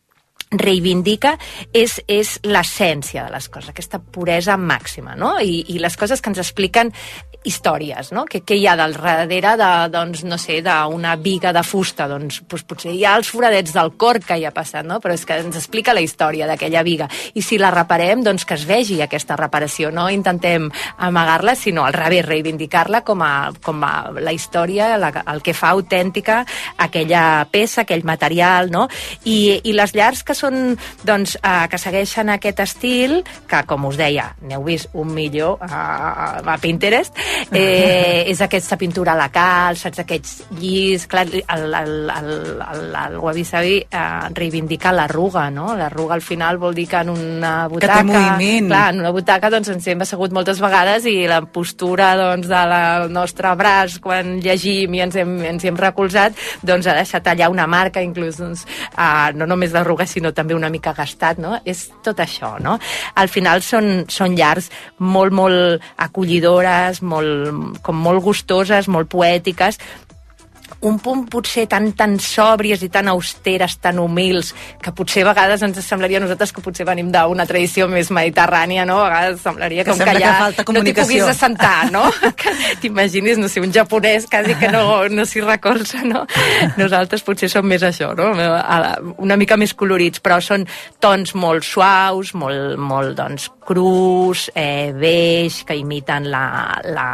reivindica és, és l'essència de les coses, aquesta puresa màxima, no? I, I les coses que ens expliquen històries, no? Que, què hi ha del darrere de, doncs, no sé, d'una viga de fusta? Doncs, doncs potser hi ha els foradets del cor que hi ha passat, no? Però és que ens explica la història d'aquella viga. I si la reparem, doncs que es vegi aquesta reparació. No intentem amagar-la, sinó al revés, reivindicar-la com, a, com a la història, la, el que fa autèntica aquella peça, aquell material, no? I, i les llars que són, doncs, eh, que segueixen aquest estil, que, com us deia, n'heu vist un milió a, a Pinterest, [LAUGHS] eh, és aquesta pintura a la cal, saps, aquests llis, clar, el, el, el, el, el wabi-sabi eh, reivindica l'arruga, no? L'arruga al final vol dir que en una Que té butaca... moviment. Clar, en una butaca doncs, ens hem assegut moltes vegades i la postura doncs, del nostre braç quan llegim i ens hem, ens hem recolzat doncs, ha deixat allà una marca inclús doncs, uh, no només d'arruga sinó també una mica gastat no? és tot això no? al final són, són llars molt molt acollidores molt, com molt gustoses molt poètiques un punt potser tan, tan sòbries i tan austeres, tan humils, que potser a vegades ens semblaria a nosaltres que potser venim d'una tradició més mediterrània, no? A vegades semblaria Que com sembla que que falta no t'hi puguis assentar, no? [LAUGHS] Que T'imaginis, no sé, un japonès quasi que no, no s'hi recolza, no? Nosaltres potser som més això, no? Una mica més colorits, però són tons molt suaus, molt, molt doncs, crus, eh, beix, que imiten la, la,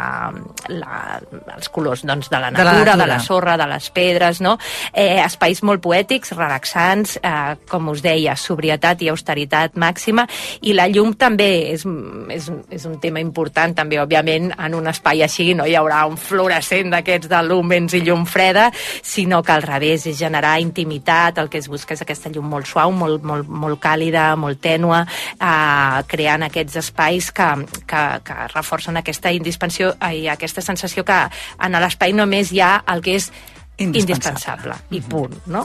la, els colors doncs, de la De la natura, de la, natura. Sorra, de les pedres, no? Eh, espais molt poètics, relaxants, eh, com us deia, sobrietat i austeritat màxima, i la llum també és, és, és un tema important, també, òbviament, en un espai així no hi haurà un fluorescent d'aquests de lúmens i llum freda, sinó que al revés és generar intimitat, el que es busca és aquesta llum molt suau, molt, molt, molt càlida, molt tènua, eh, creant aquests espais que, que, que reforcen aquesta indispensió i aquesta sensació que en l'espai només hi ha el que és indispensable, i punt, no?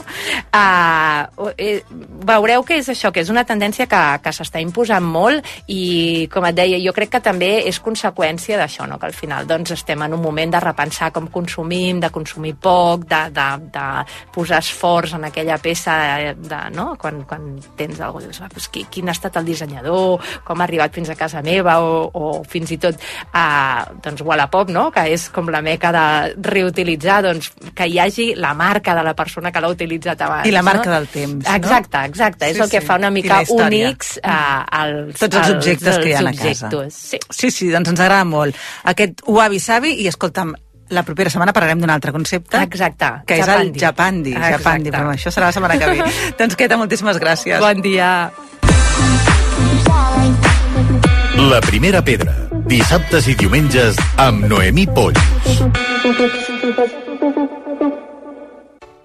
Uh, eh, veureu que és això, que és una tendència que, que s'està imposant molt i, com et deia, jo crec que també és conseqüència d'això, no? que al final doncs, estem en un moment de repensar com consumim, de consumir poc, de, de, de posar esforç en aquella peça, de, no? quan, quan tens alguna cosa, dius, "Ah, pues, qui, quin ha estat el dissenyador, com ha arribat fins a casa meva, o, o fins i tot a doncs, Wallapop, no? que és com la meca de reutilitzar, doncs, que hi hagi la marca de la persona que l'ha utilitzat abans. I la marca no? del temps, no? Exacte, exacte. és Sí, el que sí. fa una mica únics eh, els, Tots els objectes que hi ha a els casa. Sí. Sí, sí, doncs ens agrada molt. Aquest Wabi Sabi, i escolta'm, la propera setmana parlarem d'un altre concepte. Exacte. Que és el Japandi. Exacte. Japandi, però això serà la setmana que ve. [LAUGHS] doncs, Queta, moltíssimes gràcies. Bon dia. La primera pedra. Dissabtes i diumenges amb Noemí Polls.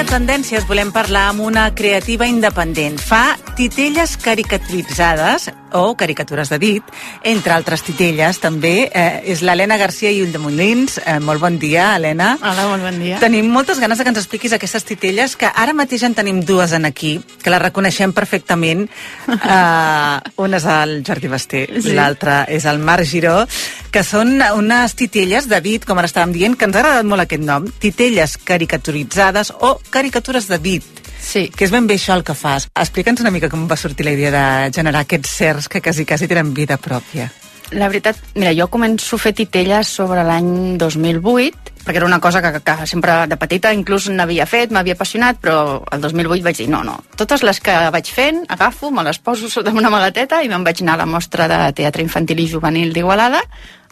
a Tendències volem parlar amb una creativa independent. Fa titelles caricaturitzades o caricatures de dit, entre altres titelles també. Eh, és l'Helena Garcia i Ulldemolins. Eh, molt bon dia, Helena. Hola, molt bon dia. Tenim moltes ganes de que ens expliquis aquestes titelles, que ara mateix en tenim dues en aquí, que les reconeixem perfectament. Uh, [LAUGHS] una és el Jordi Basté, Sí. sí. l'altra és el Marc Giró, que són unes titelles dit, com ara estàvem dient, que ens ha agradat molt aquest nom, titelles caricaturitzades o caricatures de dit. Sí. Que és ben bé això el que fas. Explica'ns una mica com va sortir la idea de generar aquests certs que quasi, quasi tenen vida pròpia. La veritat, mira, jo començo a fer titelles sobre l'any 2008, perquè era una cosa que, que sempre de petita inclús n'havia fet, m'havia apassionat, però el 2008 vaig dir, no, no, totes les que vaig fent, agafo, me les poso sota una maleteta i me'n vaig anar a la mostra de teatre infantil i juvenil d'Igualada,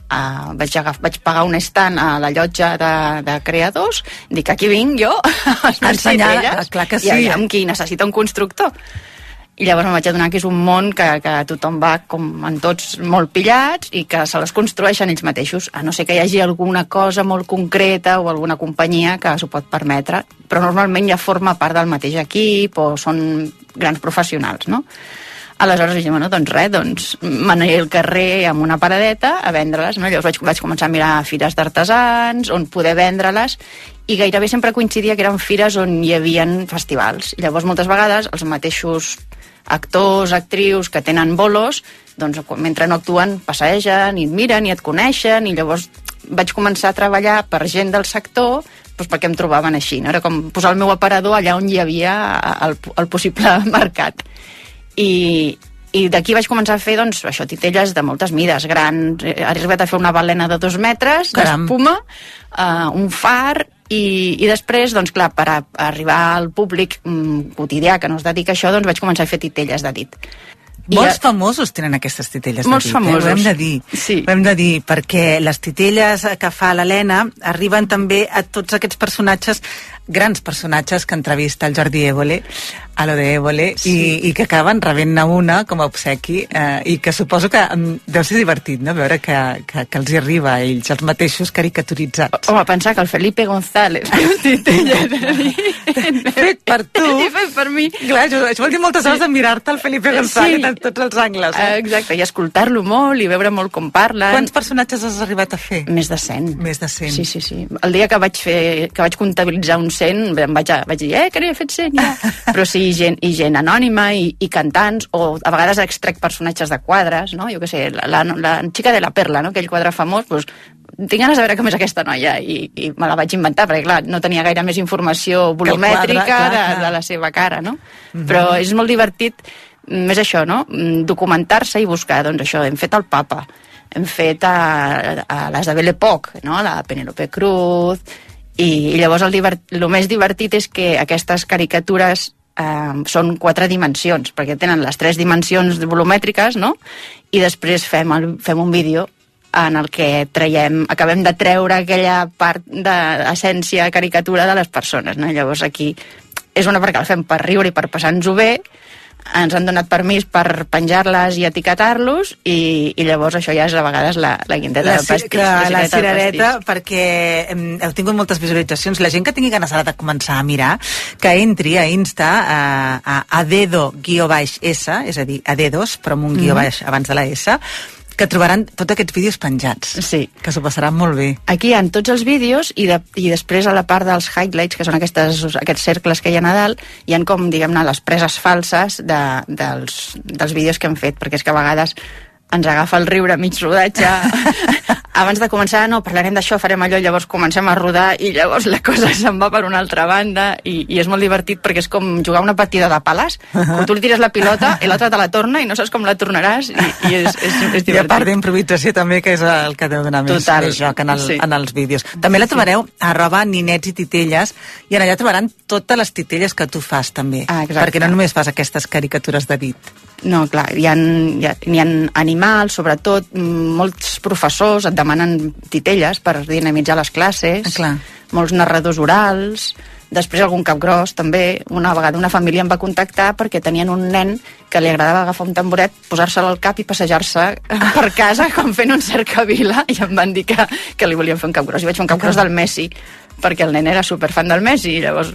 Uh, vaig, agaf, vaig pagar un estant a la llotja de, de creadors, dic, aquí vinc jo, [LAUGHS] a Ensenyar, titelles, clar que i sí. aviam qui necessita un constructor. I llavors em vaig adonar que és un món que, que tothom va com en tots molt pillats i que se les construeixen ells mateixos, a no ser que hi hagi alguna cosa molt concreta o alguna companyia que s'ho pot permetre, però normalment ja forma part del mateix equip o són grans professionals, no? Aleshores vaig dir, bueno, doncs res, doncs m'aniré al carrer amb una paradeta a vendre-les, no? Llavors vaig, vaig començar a mirar fires d'artesans, on poder vendre-les, i gairebé sempre coincidia que eren fires on hi havien festivals. I llavors moltes vegades els mateixos actors, actrius que tenen bolos, doncs mentre no actuen passegen i et miren i et coneixen i llavors vaig començar a treballar per gent del sector doncs perquè em trobaven així, no? era com posar el meu aparador allà on hi havia el, el possible [LAUGHS] mercat i, i d'aquí vaig començar a fer doncs, això, titelles de moltes mides grans, he arribat a fer una balena de dos metres Caram. d'espuma, uh, un far i, i després, doncs clar, per a, a arribar al públic mm, quotidià que no es dedica a això, doncs vaig començar a fer titelles de dit. I Molts a- famosos tenen aquestes titelles Molts de dit, famosos. Eh? Ho hem de dir. Sí. Ho hem de dir, perquè les titelles que fa l'Helena arriben també a tots aquests personatges, grans personatges que entrevista el Jordi Évole, a lo de Évole, Sí. i, i que acaben rebent-ne una com a obsequi, eh, i que suposo que mm, deu ser divertit, no?, veure que, que, que els hi arriba a ells, els mateixos caricaturitzats. Home, pensar que el Felipe González. [LAUGHS] Fet per tu. I fet per mi. Clar, això, això vol dir moltes hores de mirar-te el Felipe González Sí. en tots els angles. Eh? Exacte, i escoltar-lo molt i veure molt com parlen. Quants personatges has arribat a fer? Més de 100. Més de 100. Sí, sí, sí. El dia que vaig fer, que vaig comptabilitzar un 100, em vaig, vaig dir, eh, que n'he fet 100 ja. [LAUGHS] Però sí, gent, i gent anònima i, i cantants, o a vegades extrec personatges de quadres, no? Jo què sé, la, la, la xica de la perla, no? Aquell quadre famós, doncs, tinc ganes de veure com és aquesta noia i, i me la vaig inventar, perquè clar, no tenia gaire més informació el quadre, volumètrica clar, de, clar. de la seva cara, no? Però és molt divertit, mm, és això, no? Mm, Documentar-se i buscar, doncs això, hem fet el papa, hem fet a, a les de Belle Époque, no? la Penélope Cruz, i, i llavors el, divert, el més divertit és que aquestes caricatures eh, són quatre dimensions, perquè tenen les tres dimensions volumètriques, no? I després fem, el, fem un vídeo en el que traiem, acabem de treure aquella part d'essència caricatura de les persones, no? Llavors aquí és una perquè el fem per riure i per passar-nos-ho bé, ens han donat permís per penjar-les i etiquetar-los i, i llavors això ja és a vegades la, la guindeta La, del pastís. que, la del cirereta, perquè em, heu tingut moltes visualitzacions. La gent que tingui ganes ara de començar a mirar, que entri a Insta a, a, a dedo-s, és a dir, a dedos, però amb un guió Mhm. baix abans de la S, que trobaran tots aquests vídeos penjats. Sí. Que s'ho passaran molt bé. Aquí hi ha tots els vídeos i, de, i després a la part dels highlights, que són aquestes, aquests cercles que hi ha a dalt, hi han com, diguem-ne, les preses falses de, dels, dels vídeos que hem fet, perquè és que a vegades ens agafa el riure a mig rodatge. [LAUGHS] Abans de començar, no, parlarem d'això, farem allò, llavors comencem a rodar i llavors la cosa se'n va per una altra banda i, i és molt divertit perquè és com jugar una partida de pales, quan tu li tires la pilota i l'altre te la torna i no saps com la tornaràs i, i és, és, és divertit. I a part d'improvisació també, que és el que deu donar més, Total, més joc en, el, sí. en els vídeos. També la trobareu a arroba ninets i titelles i en allà trobaran totes les titelles que tu fas també. Ah, exacte. perquè no només fas aquestes caricatures de dit. No, clar, hi ha, hi ha, hi ha animals, sobretot mm, molts professors et demanen titelles per dinamitzar les classes, Ah, clar. molts narradors orals, després algun capgros també. Una vegada una família em va contactar perquè tenien un nen que li agradava agafar un tamboret, posar-se'l al cap i passejar-se [LAUGHS] per casa com fent un cercavila i em van dir que, que li volien fer un capgros. I vaig fer un capgros del Messi perquè el nen era superfan del Messi i llavors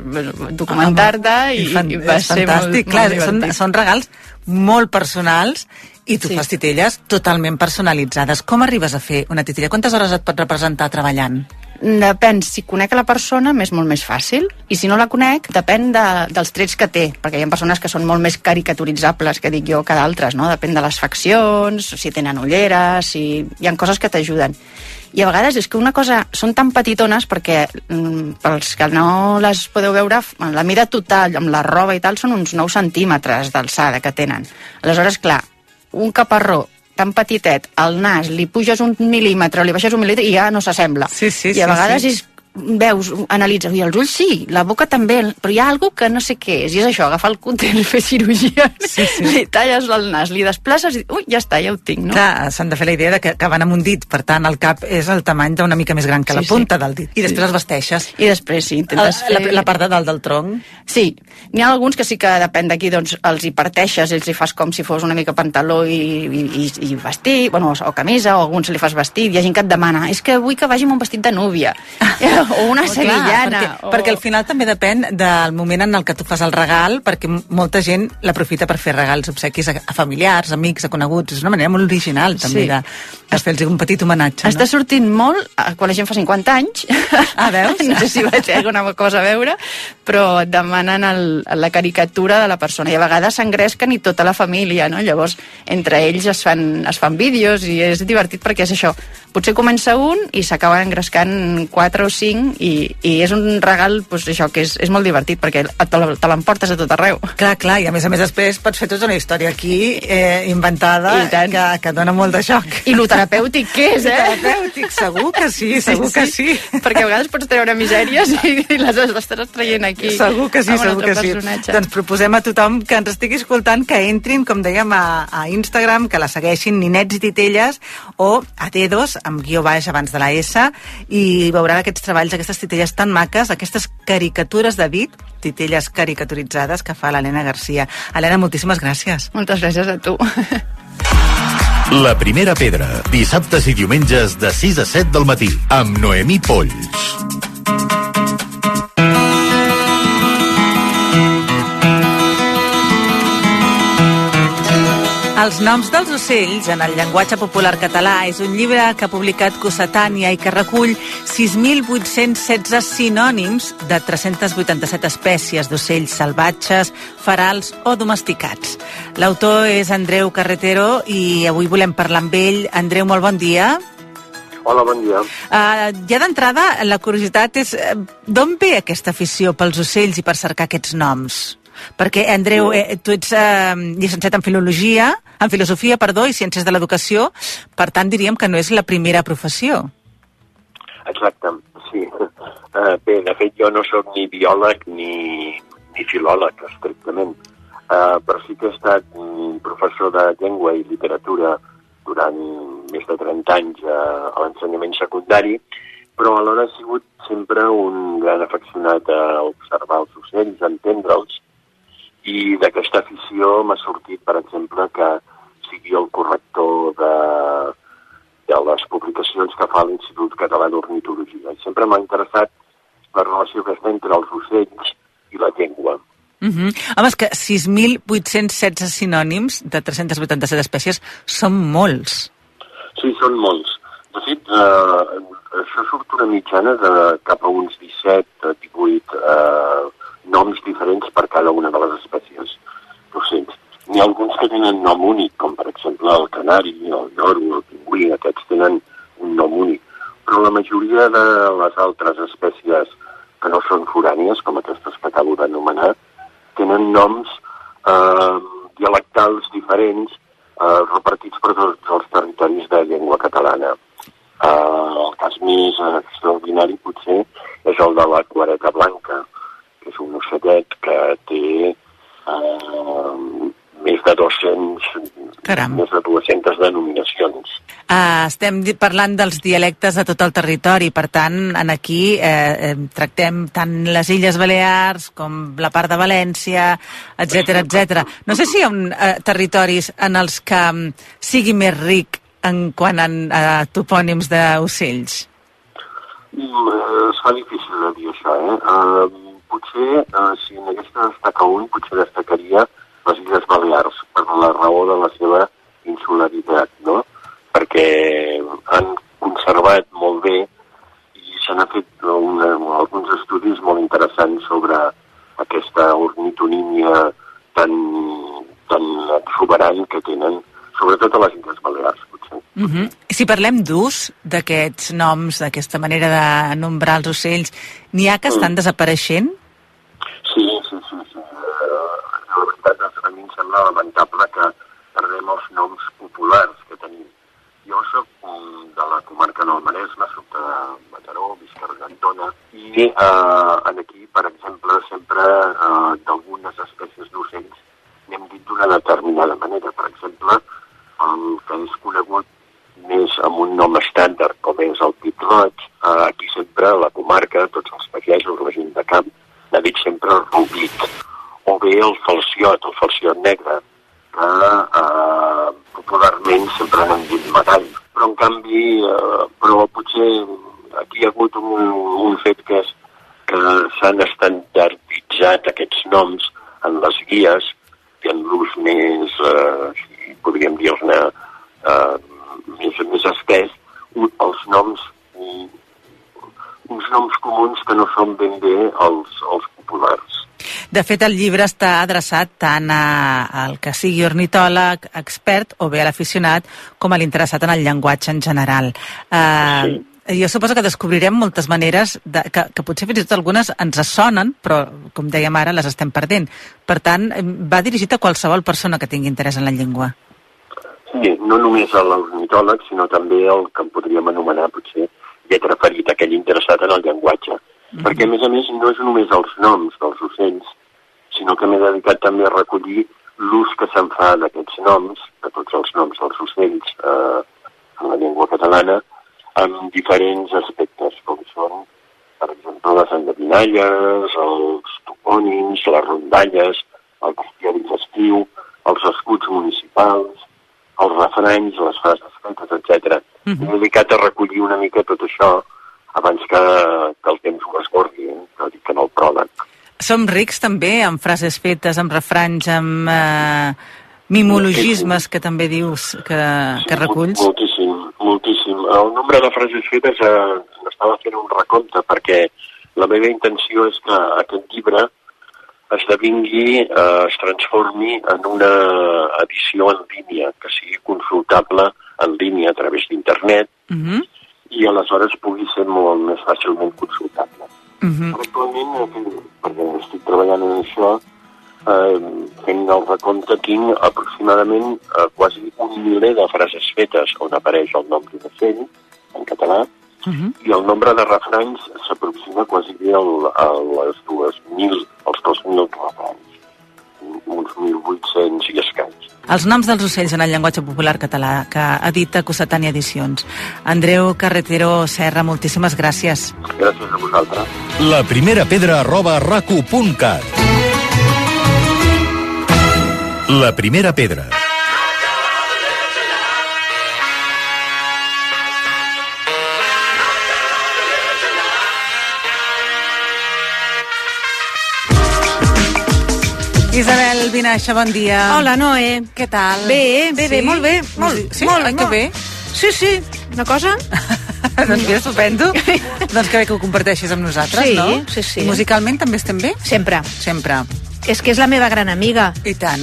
documentar-te i, fan, i va ser fantàstic. molt, Clar, molt són, divertit. són regals molt personals i tu sí. fas titelles totalment personalitzades. Com arribes a fer una titella? Quantes hores et pot representar treballant? Depèn, si conec a la persona m'és molt més fàcil i si no la conec depèn de, dels trets que té perquè hi ha persones que són molt més caricaturitzables que dic jo que d'altres, no? Depèn de les faccions, si tenen ulleres, si... hi ha coses que t'ajuden. I a vegades és que una cosa... Són tan petitones perquè, mm, pels que no les podeu veure, la mida total amb la roba i tal són uns 9 centímetres d'alçada que tenen. Aleshores, clar, un caparró tan petitet, al nas, li puges un mil·límetre, li baixes un mil·límetre i ja no s'assembla. Sí, sí, I a sí, vegades sí. és veus, analitzes, i els ulls sí, la boca també, però hi ha algú que no sé què és, i és això, agafar el cúter, fer cirurgia, sí, sí. li talles el nas, li desplaces i, ui, ja està, ja ho tinc, no? Clar, s'han de fer la idea de que, que van amb un dit, per tant, el cap és el tamany d'una mica més gran que Sí, la punta sí. del dit. I després Sí. els vesteixes. I després sí, intentes la, fer... la, la part de dalt del tronc. Sí, n'hi ha alguns que sí que depèn d'aquí, doncs els hi parteixes, els hi fas com si fos una mica pantaló i, i, i, i vestit, bueno, o camisa, o alguns li fas vestit, hi ha gent que et demana, és que vull que vagi amb un vestit de núvia, [LAUGHS] [LAUGHS] o una Oh, clar, sevillana, perquè, o... perquè al final també depèn del moment en el que tu fas el regal, perquè molta gent l'aprofita per fer regals obsequis a, a familiars, amics, a coneguts. És una manera molt original també Sí. de, de fer-los un petit homenatge. Està no? sortint molt quan la gent fa 50 anys. Ah, veus? [LAUGHS] no sé si va fer alguna cosa a veure, però et demanen el, la caricatura de la persona. I a vegades s'engresquen i tota la família, no? Llavors, entre ells es fan, es fan vídeos i és divertit perquè és això. Potser comença un i s'acaben engrescant quatre o cinc i, i és un regal, doncs això, que és, és molt divertit perquè te l'emportes a tot arreu. Clar, clar, i a més a més després pots fer tota una història aquí eh, inventada que, que dona molt de joc. I lo terapèutic que és, [LAUGHS] eh? Terapèutic, segur que sí, segur que sí. Perquè a vegades pots treure misèries i, i les estàs traient aquí. Segur que sí, segur que sí. personatge. Doncs proposem a tothom que ens estigui escoltant que entrin, com dèiem, a, a Instagram, que la segueixin Ninets i Titelles o a Dedos, amb guió baix abans de la S, i veuran aquests treballs, aquestes titelles tan maques, aquestes caricatures de dit, titelles caricaturitzades que fa l'Helena Garcia. Helena, moltíssimes gràcies. Moltes gràcies a tu. La primera pedra, dissabtes i diumenges de 6 a 7 del matí, amb Noemí Polls. Els noms dels ocells en el llenguatge popular català és un llibre que ha publicat Cossetània i que recull 6.816 sinònims de 387 espècies d'ocells salvatges, ferals o domesticats. L'autor és Andreu Carretero i avui volem parlar amb ell. Andreu, molt bon dia. Hola, bon dia. Uh, ja d'entrada, la curiositat és uh, d'on ve aquesta afició pels ocells i per cercar aquests noms? Perquè, Andreu, eh, tu ets eh, llicenciat en filologia, en filosofia, perdó, i ciències de l'educació, per tant diríem que no és la primera professió. Exacte, sí. Uh, bé, de fet, jo no sóc ni biòleg ni, ni filòleg, estrictament, uh, però sí que he estat professor de llengua i literatura durant més de 30 anys uh, a l'ensenyament secundari, però alhora he sigut sempre un gran afeccionat a observar els ocells, a entendre'ls, i d'aquesta afició m'ha sortit, per exemple, que sigui el corrector de, de les publicacions que fa l'Institut Català d'Ornitologia. I sempre m'ha interessat la relació que està entre els ocells i la llengua. Uh -huh. Home, és que 6.816 sinònims de 387 espècies són molts. Sí, són molts. De fet, eh, això surt una mitjana de cap a uns 17, eh, 18 eh, noms diferents per cada una de les espècies d'ocells. N'hi ha alguns que tenen nom únic, com per exemple el canari, el lloro, el pingüí, aquests tenen un nom únic. Però la majoria de les altres espècies que no són forànies, com aquestes que acabo d'anomenar, tenen noms eh, dialectals diferents eh, repartits per tots els territoris de llengua catalana. Eh, el cas més extraordinari potser és el de la quareta blanca, és un ocellet que té eh, més de 200 Caram. més de 200 denominacions. Uh, estem parlant dels dialectes de tot el territori, per tant, en aquí eh, eh, tractem tant les Illes Balears com la part de València, etc etc. No sé si hi ha un, eh, territoris en els que mm, sigui més ric en quant a uh, topònims d'ocells. Mm, eh, es fa difícil de dir això, eh? Uh, potser, uh, si n'hagués de destacar un, potser destacaria les Illes Balears, per la raó de la seva insularitat, no? Perquè han conservat molt bé i se n'ha fet una, alguns estudis molt interessants sobre aquesta ornitonímia tan, tan exuberant que tenen, sobretot a les Illes Balears, potser. Uh -huh. Si parlem d'ús d'aquests noms, d'aquesta manera de nombrar els ocells, n'hi ha que estan desapareixent? Sí, sí, sí. sí. Uh, la veritat, és, a mi em sembla lamentable que perdem els noms populars que tenim. Jo soc um, de la comarca del Maresme, soc de Mataró, visc a Argentona, i uh, en aquí, per exemple, sempre uh, d'algunes espècies d'ocells n'hem dit d'una determinada manera. Per exemple, el que és conegut més amb un nom estàndard, com és el pit roig, uh, aquí sempre, a la comarca, tots els pagesos, la gent de camp, n'ha dit sempre rubit, o bé el falciot, el falciot negre, que eh, popularment sempre n'han dit metall. Però, en canvi, eh, però potser aquí hi ha hagut un, un fet que és que s'han estandarditzat aquests noms en les guies i en l'ús més, eh, podríem dir-ne, eh, més, més espès, un, els noms, uns noms comuns que no són ben bé els, els populars. De fet, el llibre està adreçat tant a- al que sigui ornitòleg, expert, o bé a l'aficionat, com a l'interessat en el llenguatge en general. Uh, Jo suposo que descobrirem moltes maneres de, que, que potser fins i tot algunes ens sonen, però, com dèiem ara, les estem perdent. Per tant, eh, va dirigit a qualsevol persona que tingui interès en la llengua. Sí, no només a l'ornitòleg, sinó també el que en podríem anomenar, potser, lletra ferita, aquell interessat en el llenguatge. Perquè, a més a més, no és només els noms dels ocells, sinó que m'he dedicat també a recollir l'ús que se'n fa d'aquests noms, de tots els noms dels ocells eh, en la llengua catalana, amb diferents aspectes, com són, per exemple, les endevinalles, els topònims, les rondalles, el bestiari festiu, els escuts municipals, els refranys, les frases fetes, etc. Mhm. M'he dedicat a recollir una mica tot això abans que, que el temps ho esborri, eh? que dic en el pròleg. Som rics també amb frases fetes, amb refranys, amb eh, mimologismes que també dius que, que reculls. Moltíssim, moltíssim. El nombre de frases fetes eh, estava fent un recompte perquè la meva intenció és que aquest llibre esdevingui, eh, es transformi en una edició en línia, que sigui consultable en línia a través d'internet Uh -huh. i aleshores pugui ser molt més fàcilment consultable. Uh -huh. Actualment, eh, perquè estic treballant en això, eh, fent el recompte, tinc aproximadament eh, quasi un miler de frases fetes on apareix el nom d'un ocell, en català, i el nombre de refranys s'aproxima quasi al, a les 2.000, als 2.000 refranys, uns 1.800 i escaig. Els noms dels ocells en el llenguatge popular català que edita Cossetània Edicions. Andreu Carretero Serra, moltíssimes gràcies. Gràcies a vosaltres. La primera pedra arroba racu.cat La primera pedra. Vinaixa, bon dia. Hola, Noé. Què tal? Bé, bé, bé, Sí? molt bé. Molt, Sí? molt, Ai, que molt. bé. Sí, sí. Una cosa? [LAUGHS] doncs mira, estupendo. [LAUGHS] doncs que bé que ho comparteixis amb nosaltres, Sí, no? sí, sí. I musicalment també estem bé? Sempre. Sempre. És que és la meva gran amiga. I tant.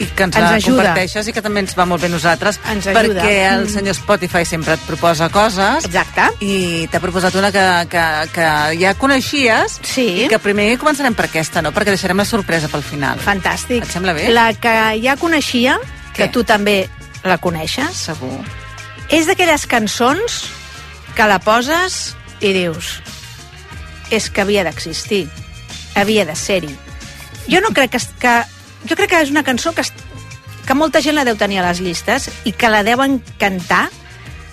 I que ens, Ens ajuda. comparteixes i que també ens va molt bé a nosaltres. Ens ajuda. Perquè el Mm. senyor Spotify sempre et proposa coses. Exacte. I t'ha proposat una que, que, que ja coneixies. Sí. I que primer començarem per aquesta, no? Perquè deixarem la sorpresa pel final. Fantàstic. Et sembla bé? La que ja coneixia, que Què? tu també la coneixes, Segur. és d'aquelles cançons que la poses i dius és que havia d'existir, havia de ser-hi. Jo no crec que, que... Jo crec que és una cançó que, que molta gent la deu tenir a les llistes i que la deuen cantar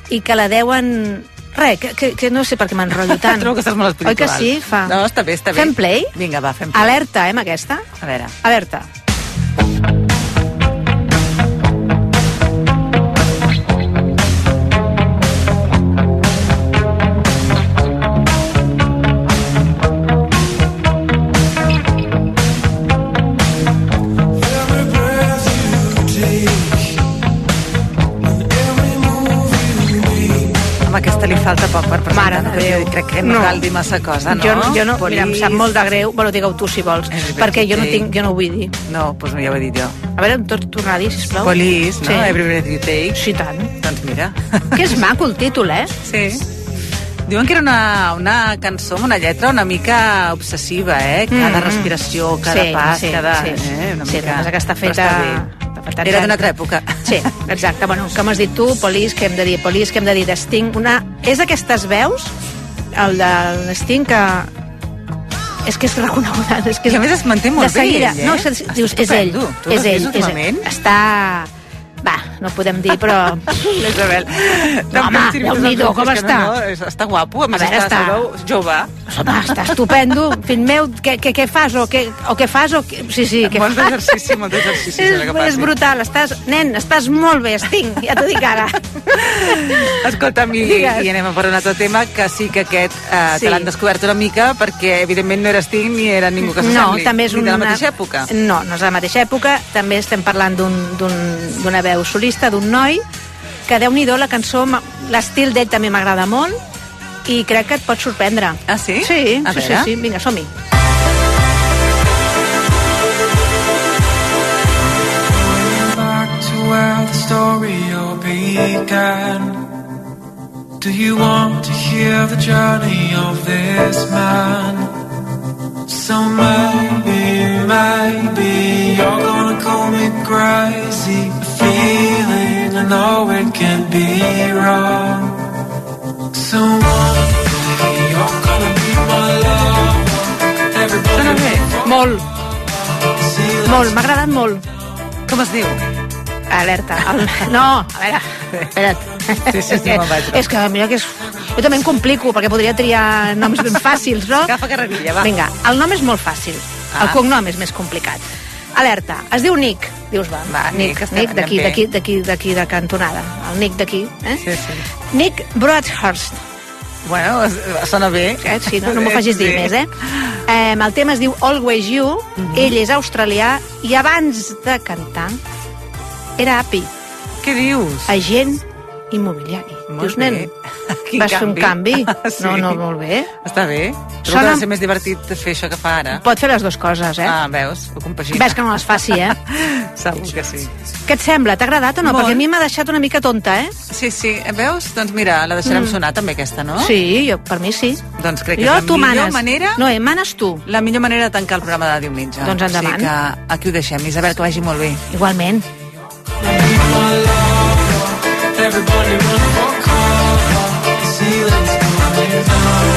i que la deuen... Res, que, que, que no sé per què m'enrotllo [LAUGHS] tant. Trobo que estàs molt Oi que espiritual. sí? Fa. No, està bé, està bé. Fem play? Vinga, va, fem play. Alerta, eh, amb aquesta? A veure. Alerta. Amb falta poc per presentar. Mare perquè Déu. Crec que no, No. cal dir massa cosa, no? Jo, jo no, Polis. mira, em sap molt de greu, bueno, digue-ho tu si vols, Everybody perquè jo no, tinc, jo no ho vull dir. No, doncs ja ho he dit jo. A veure, tot tornar a dir, sisplau. Police, no? Sí. Every breath you take. Sí, tant. Doncs mira. Que és maco el títol, eh? Sí. Diuen que era una, una cançó amb una lletra una mica obsessiva, eh? Cada Mm. respiració, cada Sí, pas, sí, cada... sí. Eh? Una Sí, mica... que està feta- feta Era d'una altra època. Sí, exacte. Bueno, com has dit tu, Police, que hem de dir Police, que hem de dir de Sting. Una... És d'aquestes veus, el de Sting, que és que és reconeguda. És que és... I a més es manté molt de seguida. bé, ell, eh? No, és, dius, és ell. Tu és ell, és ell. Està... Va, no podem dir, però... [LAUGHS] L'Isabel. No, home, Déu-n'hi-do, com està? No, és- està guapo, a més A veure, està, està- jove. Home, està estupendo. Fill meu, què, què, què fas? O què, o què fas? O què... Sí, sí, què Molt fas? d'exercici, molt d'exercici, És, que és brutal. Estàs, nen, estàs molt bé, Sting, ja t'ho dic ara. Escolta'm, i, i anem a per un altre tema, que sí que aquest eh, Sí. te l'han descobert una mica, perquè evidentment no era Sting ni era ningú que No, s'assembli. també és Ni una... de la mateixa època. No, no és de la mateixa època. També estem parlant d'un- d'un- d'una veu solista, d'un noi, que déu nhi la cançó, l'estil d'ell també m'agrada molt, i crec que et pot sorprendre. Ah, sí? Sí, A sí, sí, sí. Vinga, som-hi. where the story all began. Do you want to hear the journey of this man? So maybe, maybe you're gonna call me crazy. Feeling I know it can be wrong. So one day you're gonna be my love. Everybody Molt. Molt, m'ha agradat molt. Com es diu? Alerta. El... [LAUGHS] No, a veure, espera't. Sí, sí, sí, [LAUGHS] me'n vaig. és que mira que és... Jo també em complico, perquè podria triar noms ben fàcils, no? Agafa carrerilla, va. Vinga, el nom és molt fàcil. Ah. El cognom és més complicat. Alerta, es diu Nick. Dius, va, Va, Nick, està- Nick d'aquí, d'aquí, d'aquí, d'aquí de cantonada. El Nick d'aquí, eh? Sí, sí. Nick Broadhurst. Bueno, sona bé. Eh? Sí, no, no m'ho facis dir Sí. més, eh? eh? El tema es diu Always You, Mhm. ell és australià i abans de cantar era API, Què dius? agent immobiliari. Molt Dius, bé. nen, [LAUGHS] Quin vas fer un canvi? [LAUGHS] Sí. No, no, molt bé. Està bé. Trobo Sona- que ha ser més divertit fer això que fa ara. Pot fer les dues coses, eh? Ah, veus? Ho compagina. Ves que no les faci, eh? [LAUGHS] Segur que sí. Què et sembla? T'ha agradat o no? Molt. Perquè a mi m'ha deixat una mica tonta, eh? Sí, sí. Veus? Doncs mira, la deixarem Mm. sonar també aquesta, no? Sí, jo, per mi sí. Doncs crec que Jo, és la tu millor manes. manera... No, eh, manes tu. La millor manera de tancar el programa de diumenge. Doncs endavant. O sigui que aquí ho deixem. Isabel, que vagi molt bé. Igualment. Everybody run for cover. The ceiling's you down.